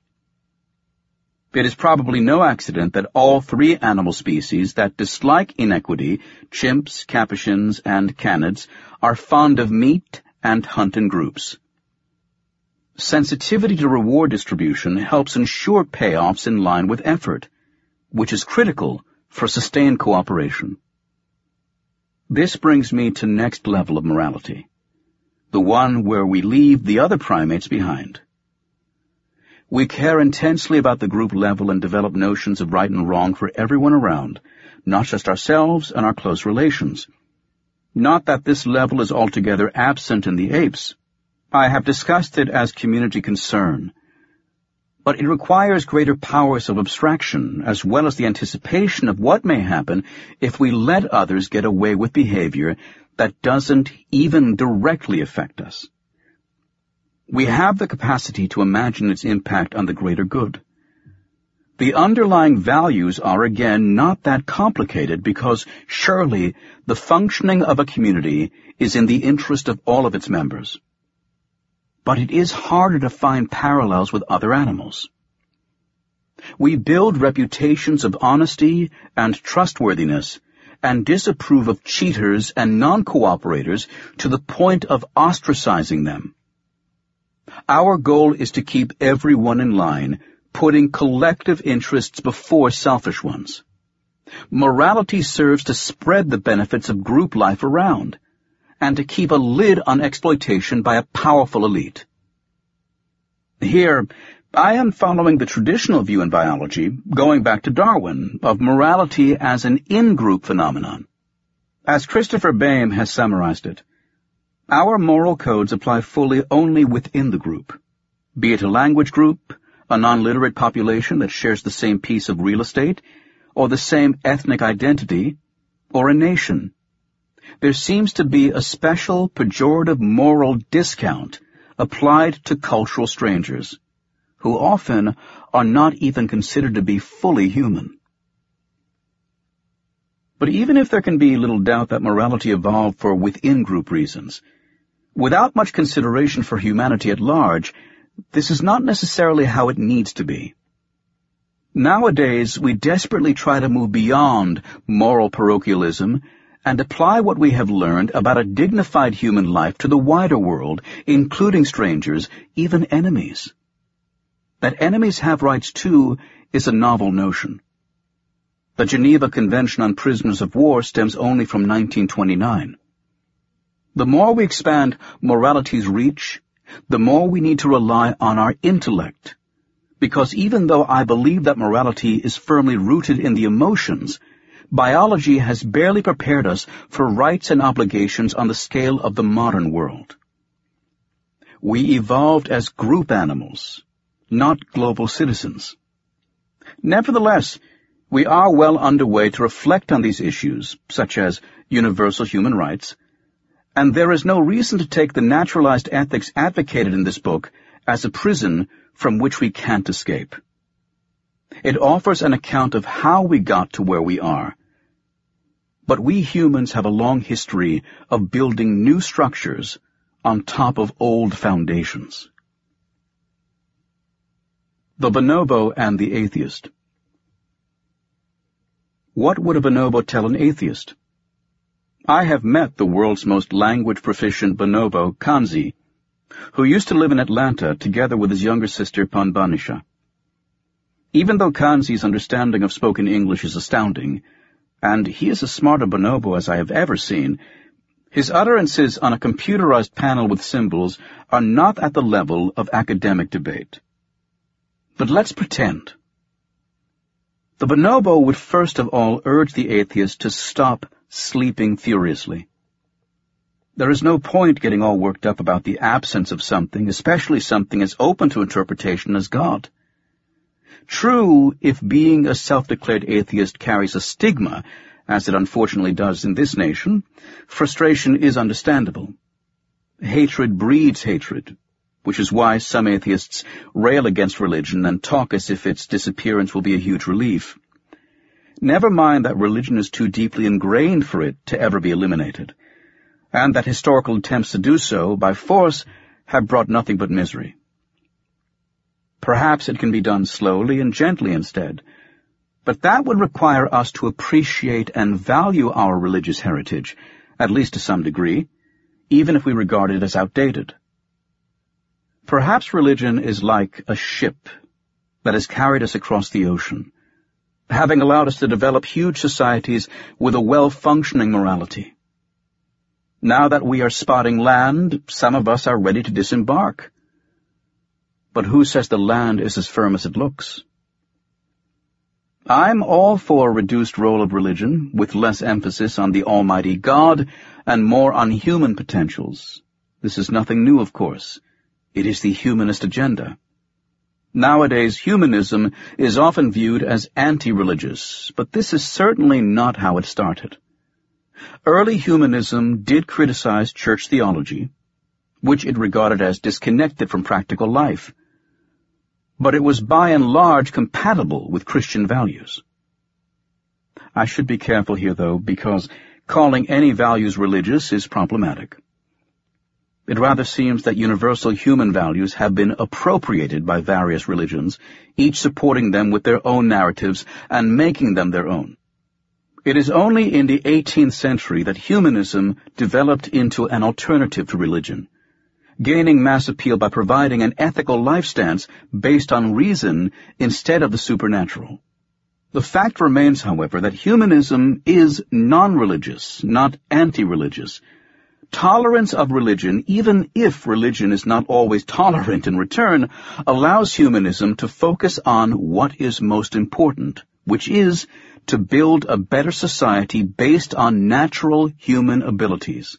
It is probably no accident that all three animal species that dislike inequity, chimps, capuchins, and canids, are fond of meat and hunt in groups. Sensitivity to reward distribution helps ensure payoffs in line with effort, which is critical for sustained cooperation. This brings me to next level of morality, the one where we leave the other primates behind. We care intensely about the group level and develop notions of right and wrong for everyone around, not just ourselves and our close relations. Not that this level is altogether absent in the apes, I have discussed it as community concern, but it requires greater powers of abstraction as well as the anticipation of what may happen if we let others get away with behavior that doesn't even directly affect us. We have the capacity to imagine its impact on the greater good. The underlying values are again not that complicated because surely the functioning of a community is in the interest of all of its members but it is harder to find parallels with other animals. We build reputations of honesty and trustworthiness and disapprove of cheaters and non-cooperators to the point of ostracizing them. Our goal is to keep everyone in line, putting collective interests before selfish ones. Morality serves to spread the benefits of group life around, and to keep a lid on exploitation by a powerful elite. Here, I am following the traditional view in biology, going back to Darwin, of morality as an in-group phenomenon. As Christopher Boehm has summarized it, our moral codes apply fully only within the group, be it a language group, a non-literate population that shares the same piece of real estate, or the same ethnic identity, or a nation there seems to be a special pejorative moral discount applied to cultural strangers, who often are not even considered to be fully human. But even if there can be little doubt that morality evolved for within-group reasons, Without much consideration for humanity at large, this is not necessarily how it needs to be. Nowadays, we desperately try to move beyond moral parochialism and apply what we have learned about a dignified human life to the wider world, including strangers, even enemies. That enemies have rights too is a novel notion. The Geneva Convention on Prisoners of War stems only from 1929. The more we expand morality's reach, the more we need to rely on our intellect. Because even though I believe that morality is firmly rooted in the emotions, biology has barely prepared us for rights and obligations on the scale of the modern world. We evolved as group animals, not global citizens. Nevertheless, we are well underway to reflect on these issues, such as universal human rights, and there is no reason to take the naturalized ethics advocated in this book as a prison from which we can't escape. It offers an account of how we got to where we are. But we humans have a long history of building new structures on top of old foundations. The Bonobo and the Atheist What would a bonobo tell an atheist? I have met the world's most language-proficient bonobo, Kanzi, who used to live in Atlanta together with his younger sister, Panbanisha. Even though Kanzi's understanding of spoken English is astounding, and he is as smart a bonobo as I have ever seen, his utterances on a computerized panel with symbols are not at the level of academic debate. But let's pretend. The bonobo would first of all urge the atheist to stop sleeping furiously. There is no point getting all worked up about the absence of something, especially something as open to interpretation as God. True, if being a self-declared atheist carries a stigma, as it unfortunately does in this nation, frustration is understandable. Hatred breeds hatred, which is why some atheists rail against religion and talk as if its disappearance will be a huge relief. Never mind that religion is too deeply ingrained for it to ever be eliminated, and that historical attempts to do so by force have brought nothing but misery. Perhaps it can be done slowly and gently instead, but that would require us to appreciate and value our religious heritage, at least to some degree, even if we regard it as outdated. Perhaps religion is like a ship that has carried us across the ocean, having allowed us to develop huge societies with a well-functioning morality. Now that we are spotting land, some of us are ready to disembark. But who says the land is as firm as it looks? I'm all for a reduced role of religion, with less emphasis on the Almighty God and more on human potentials. This is nothing new, of course. It is the humanist agenda. Nowadays, humanism is often viewed as anti-religious, but this is certainly not how it started. Early humanism did criticize church theology, which it regarded as disconnected from practical life, but it was by and large compatible with Christian values. I should be careful here, though, because calling any values religious is problematic. It rather seems that universal human values have been appropriated by various religions, each supporting them with their own narratives and making them their own. It is only in the 18th century that humanism developed into an alternative to religion, gaining mass appeal by providing an ethical life stance based on reason instead of the supernatural. The fact remains, however, that humanism is non-religious, not anti-religious, Tolerance of religion, even if religion is not always tolerant in return, allows humanism to focus on what is most important, which is to build a better society based on natural human abilities.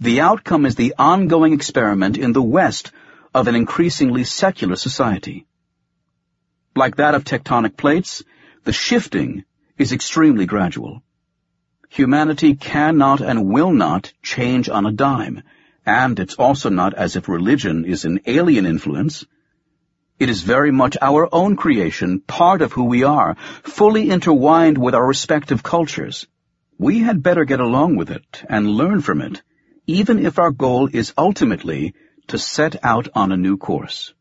The outcome is the ongoing experiment in the West of an increasingly secular society. Like that of tectonic plates, the shifting is extremely gradual. Humanity cannot and will not change on a dime, and it's also not as if religion is an alien influence. It is very much our own creation, part of who we are, fully intertwined with our respective cultures. We had better get along with it and learn from it, even if our goal is ultimately to set out on a new course.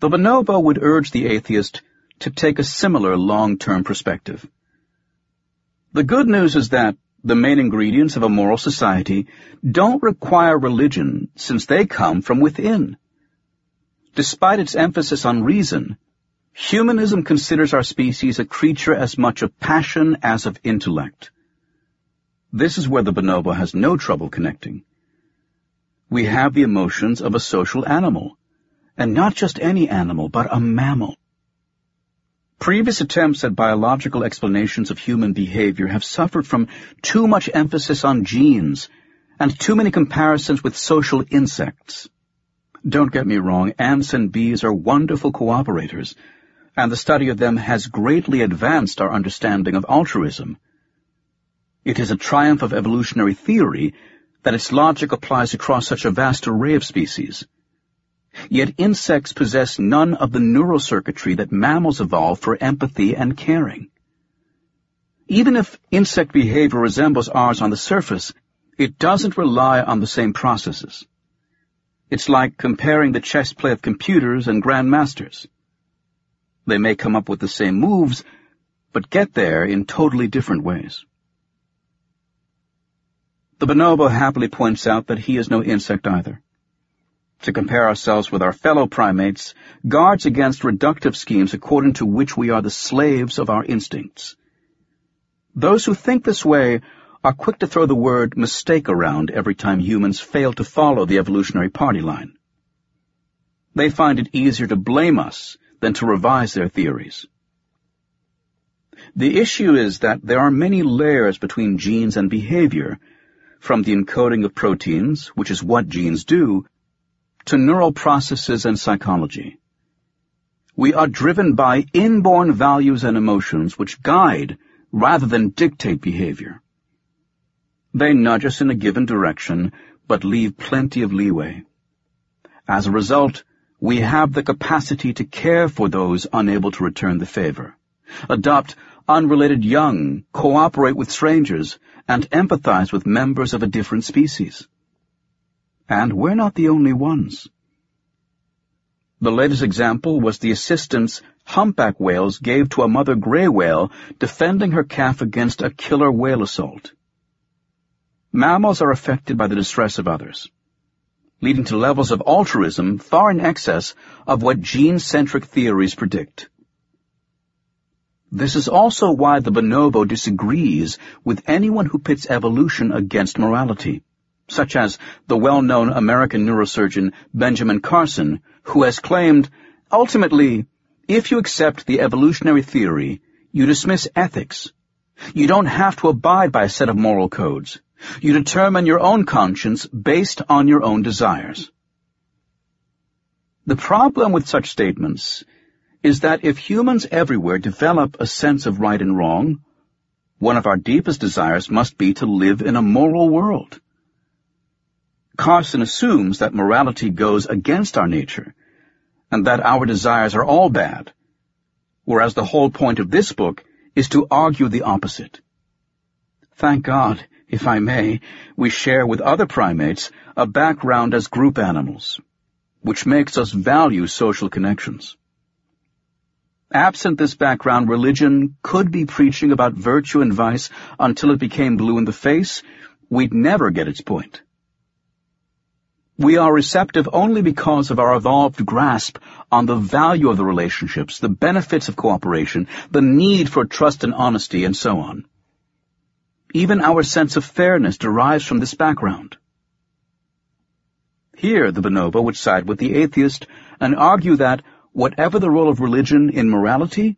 The bonobo would urge the atheist to take a similar long-term perspective. The good news is that the main ingredients of a moral society don't require religion since they come from within. Despite its emphasis on reason, humanism considers our species a creature as much of passion as of intellect. This is where the bonobo has no trouble connecting. We have the emotions of a social animal, and not just any animal, but a mammal. Previous attempts at biological explanations of human behavior have suffered from too much emphasis on genes and too many comparisons with social insects. Don't get me wrong, ants and bees are wonderful cooperators, and the study of them has greatly advanced our understanding of altruism. It is a triumph of evolutionary theory that its logic applies across such a vast array of species. Yet insects possess none of the neural circuitry that mammals evolved for empathy and caring. Even if insect behavior resembles ours on the surface, it doesn't rely on the same processes. It's like comparing the chess play of computers and grandmasters. They may come up with the same moves, but get there in totally different ways. The bonobo happily points out that he is no insect either to compare ourselves with our fellow primates guards against reductive schemes according to which we are the slaves of our instincts. Those who think this way are quick to throw the word mistake around every time humans fail to follow the evolutionary party line. They find it easier to blame us than to revise their theories. The issue is that there are many layers between genes and behavior, from the encoding of proteins, which is what genes do, to neural processes and psychology. We are driven by inborn values and emotions which guide rather than dictate behavior. They nudge us in a given direction, but leave plenty of leeway. As a result, we have the capacity to care for those unable to return the favor, adopt unrelated young, cooperate with strangers, and empathize with members of a different species. And we're not the only ones. The latest example was the assistance humpback whales gave to a mother gray whale defending her calf against a killer whale assault. Mammals are affected by the distress of others, leading to levels of altruism far in excess of what gene-centric theories predict. This is also why the bonobo disagrees with anyone who pits evolution against morality such as the well-known American neurosurgeon Benjamin Carson, who has claimed, ultimately, if you accept the evolutionary theory, you dismiss ethics. You don't have to abide by a set of moral codes. You determine your own conscience based on your own desires. The problem with such statements is that if humans everywhere develop a sense of right and wrong, one of our deepest desires must be to live in a moral world. Carson assumes that morality goes against our nature, and that our desires are all bad, whereas the whole point of this book is to argue the opposite. Thank God, if I may, we share with other primates a background as group animals, which makes us value social connections. Absent this background, religion could be preaching about virtue and vice until it became blue in the face. We'd never get its point. We are receptive only because of our evolved grasp on the value of the relationships, the benefits of cooperation, the need for trust and honesty, and so on. Even our sense of fairness derives from this background. Here, the bonobo would side with the atheist and argue that, whatever the role of religion in morality,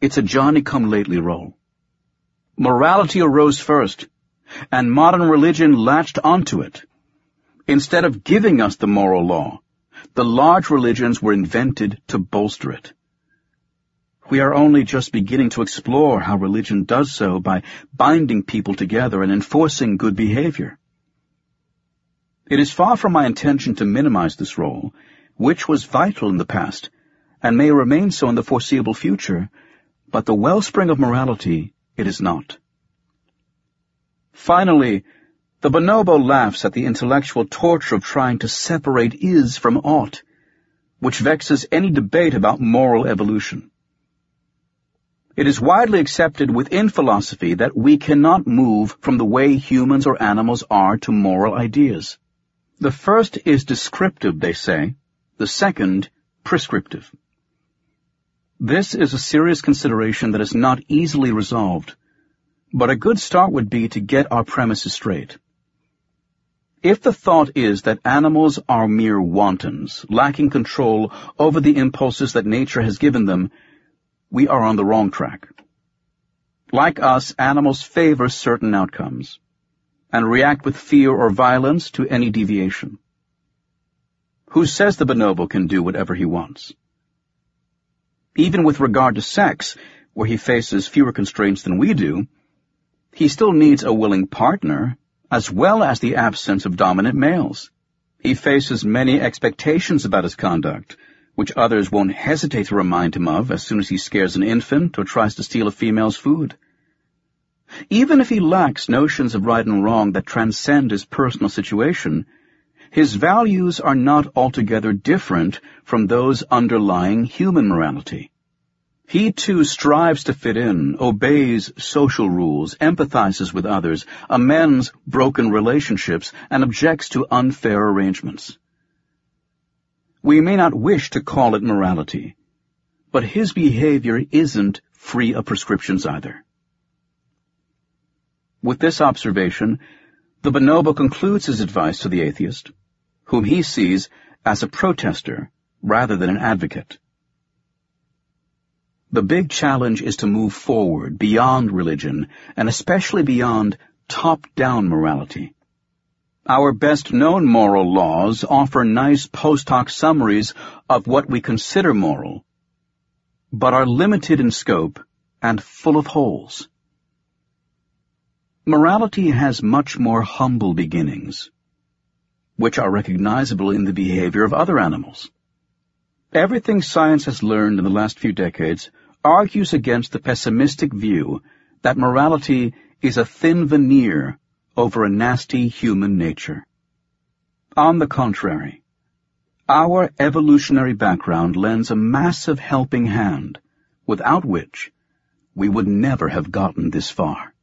it's a Johnny-come-lately role. Morality arose first, and modern religion latched onto it Instead of giving us the moral law, the large religions were invented to bolster it. We are only just beginning to explore how religion does so by binding people together and enforcing good behavior. It is far from my intention to minimize this role, which was vital in the past, and may remain so in the foreseeable future, but the wellspring of morality it is not. Finally, The bonobo laughs at the intellectual torture of trying to separate is from ought, which vexes any debate about moral evolution. It is widely accepted within philosophy that we cannot move from the way humans or animals are to moral ideas. The first is descriptive, they say, the second, prescriptive. This is a serious consideration that is not easily resolved, but a good start would be to get our premises straight. If the thought is that animals are mere wantons, lacking control over the impulses that nature has given them, we are on the wrong track. Like us, animals favor certain outcomes and react with fear or violence to any deviation. Who says the bonobo can do whatever he wants? Even with regard to sex, where he faces fewer constraints than we do, he still needs a willing partner, as well as the absence of dominant males. He faces many expectations about his conduct, which others won't hesitate to remind him of as soon as he scares an infant or tries to steal a female's food. Even if he lacks notions of right and wrong that transcend his personal situation, his values are not altogether different from those underlying human morality. He too strives to fit in, obeys social rules, empathizes with others, amends broken relationships, and objects to unfair arrangements. We may not wish to call it morality, but his behavior isn't free of prescriptions either. With this observation, the bonobo concludes his advice to the atheist, whom he sees as a protester rather than an advocate. The big challenge is to move forward beyond religion, and especially beyond top-down morality. Our best-known moral laws offer nice post hoc summaries of what we consider moral, but are limited in scope and full of holes. Morality has much more humble beginnings, which are recognizable in the behavior of other animals. Everything science has learned in the last few decades argues against the pessimistic view that morality is a thin veneer over a nasty human nature. On the contrary, our evolutionary background lends a massive helping hand, without which we would never have gotten this far.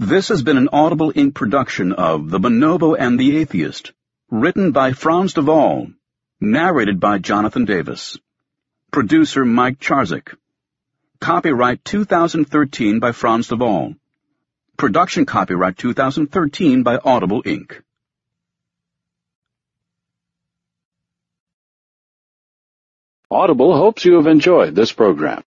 This has been an Audible Inc. production of The Bonobo and the Atheist, written by Frans de Waal, narrated by Jonathan Davis, producer Mike Charzuk. Copyright 2013 by Frans de Waal. Production copyright 2013 by Audible Inc. Audible hopes you have enjoyed this program.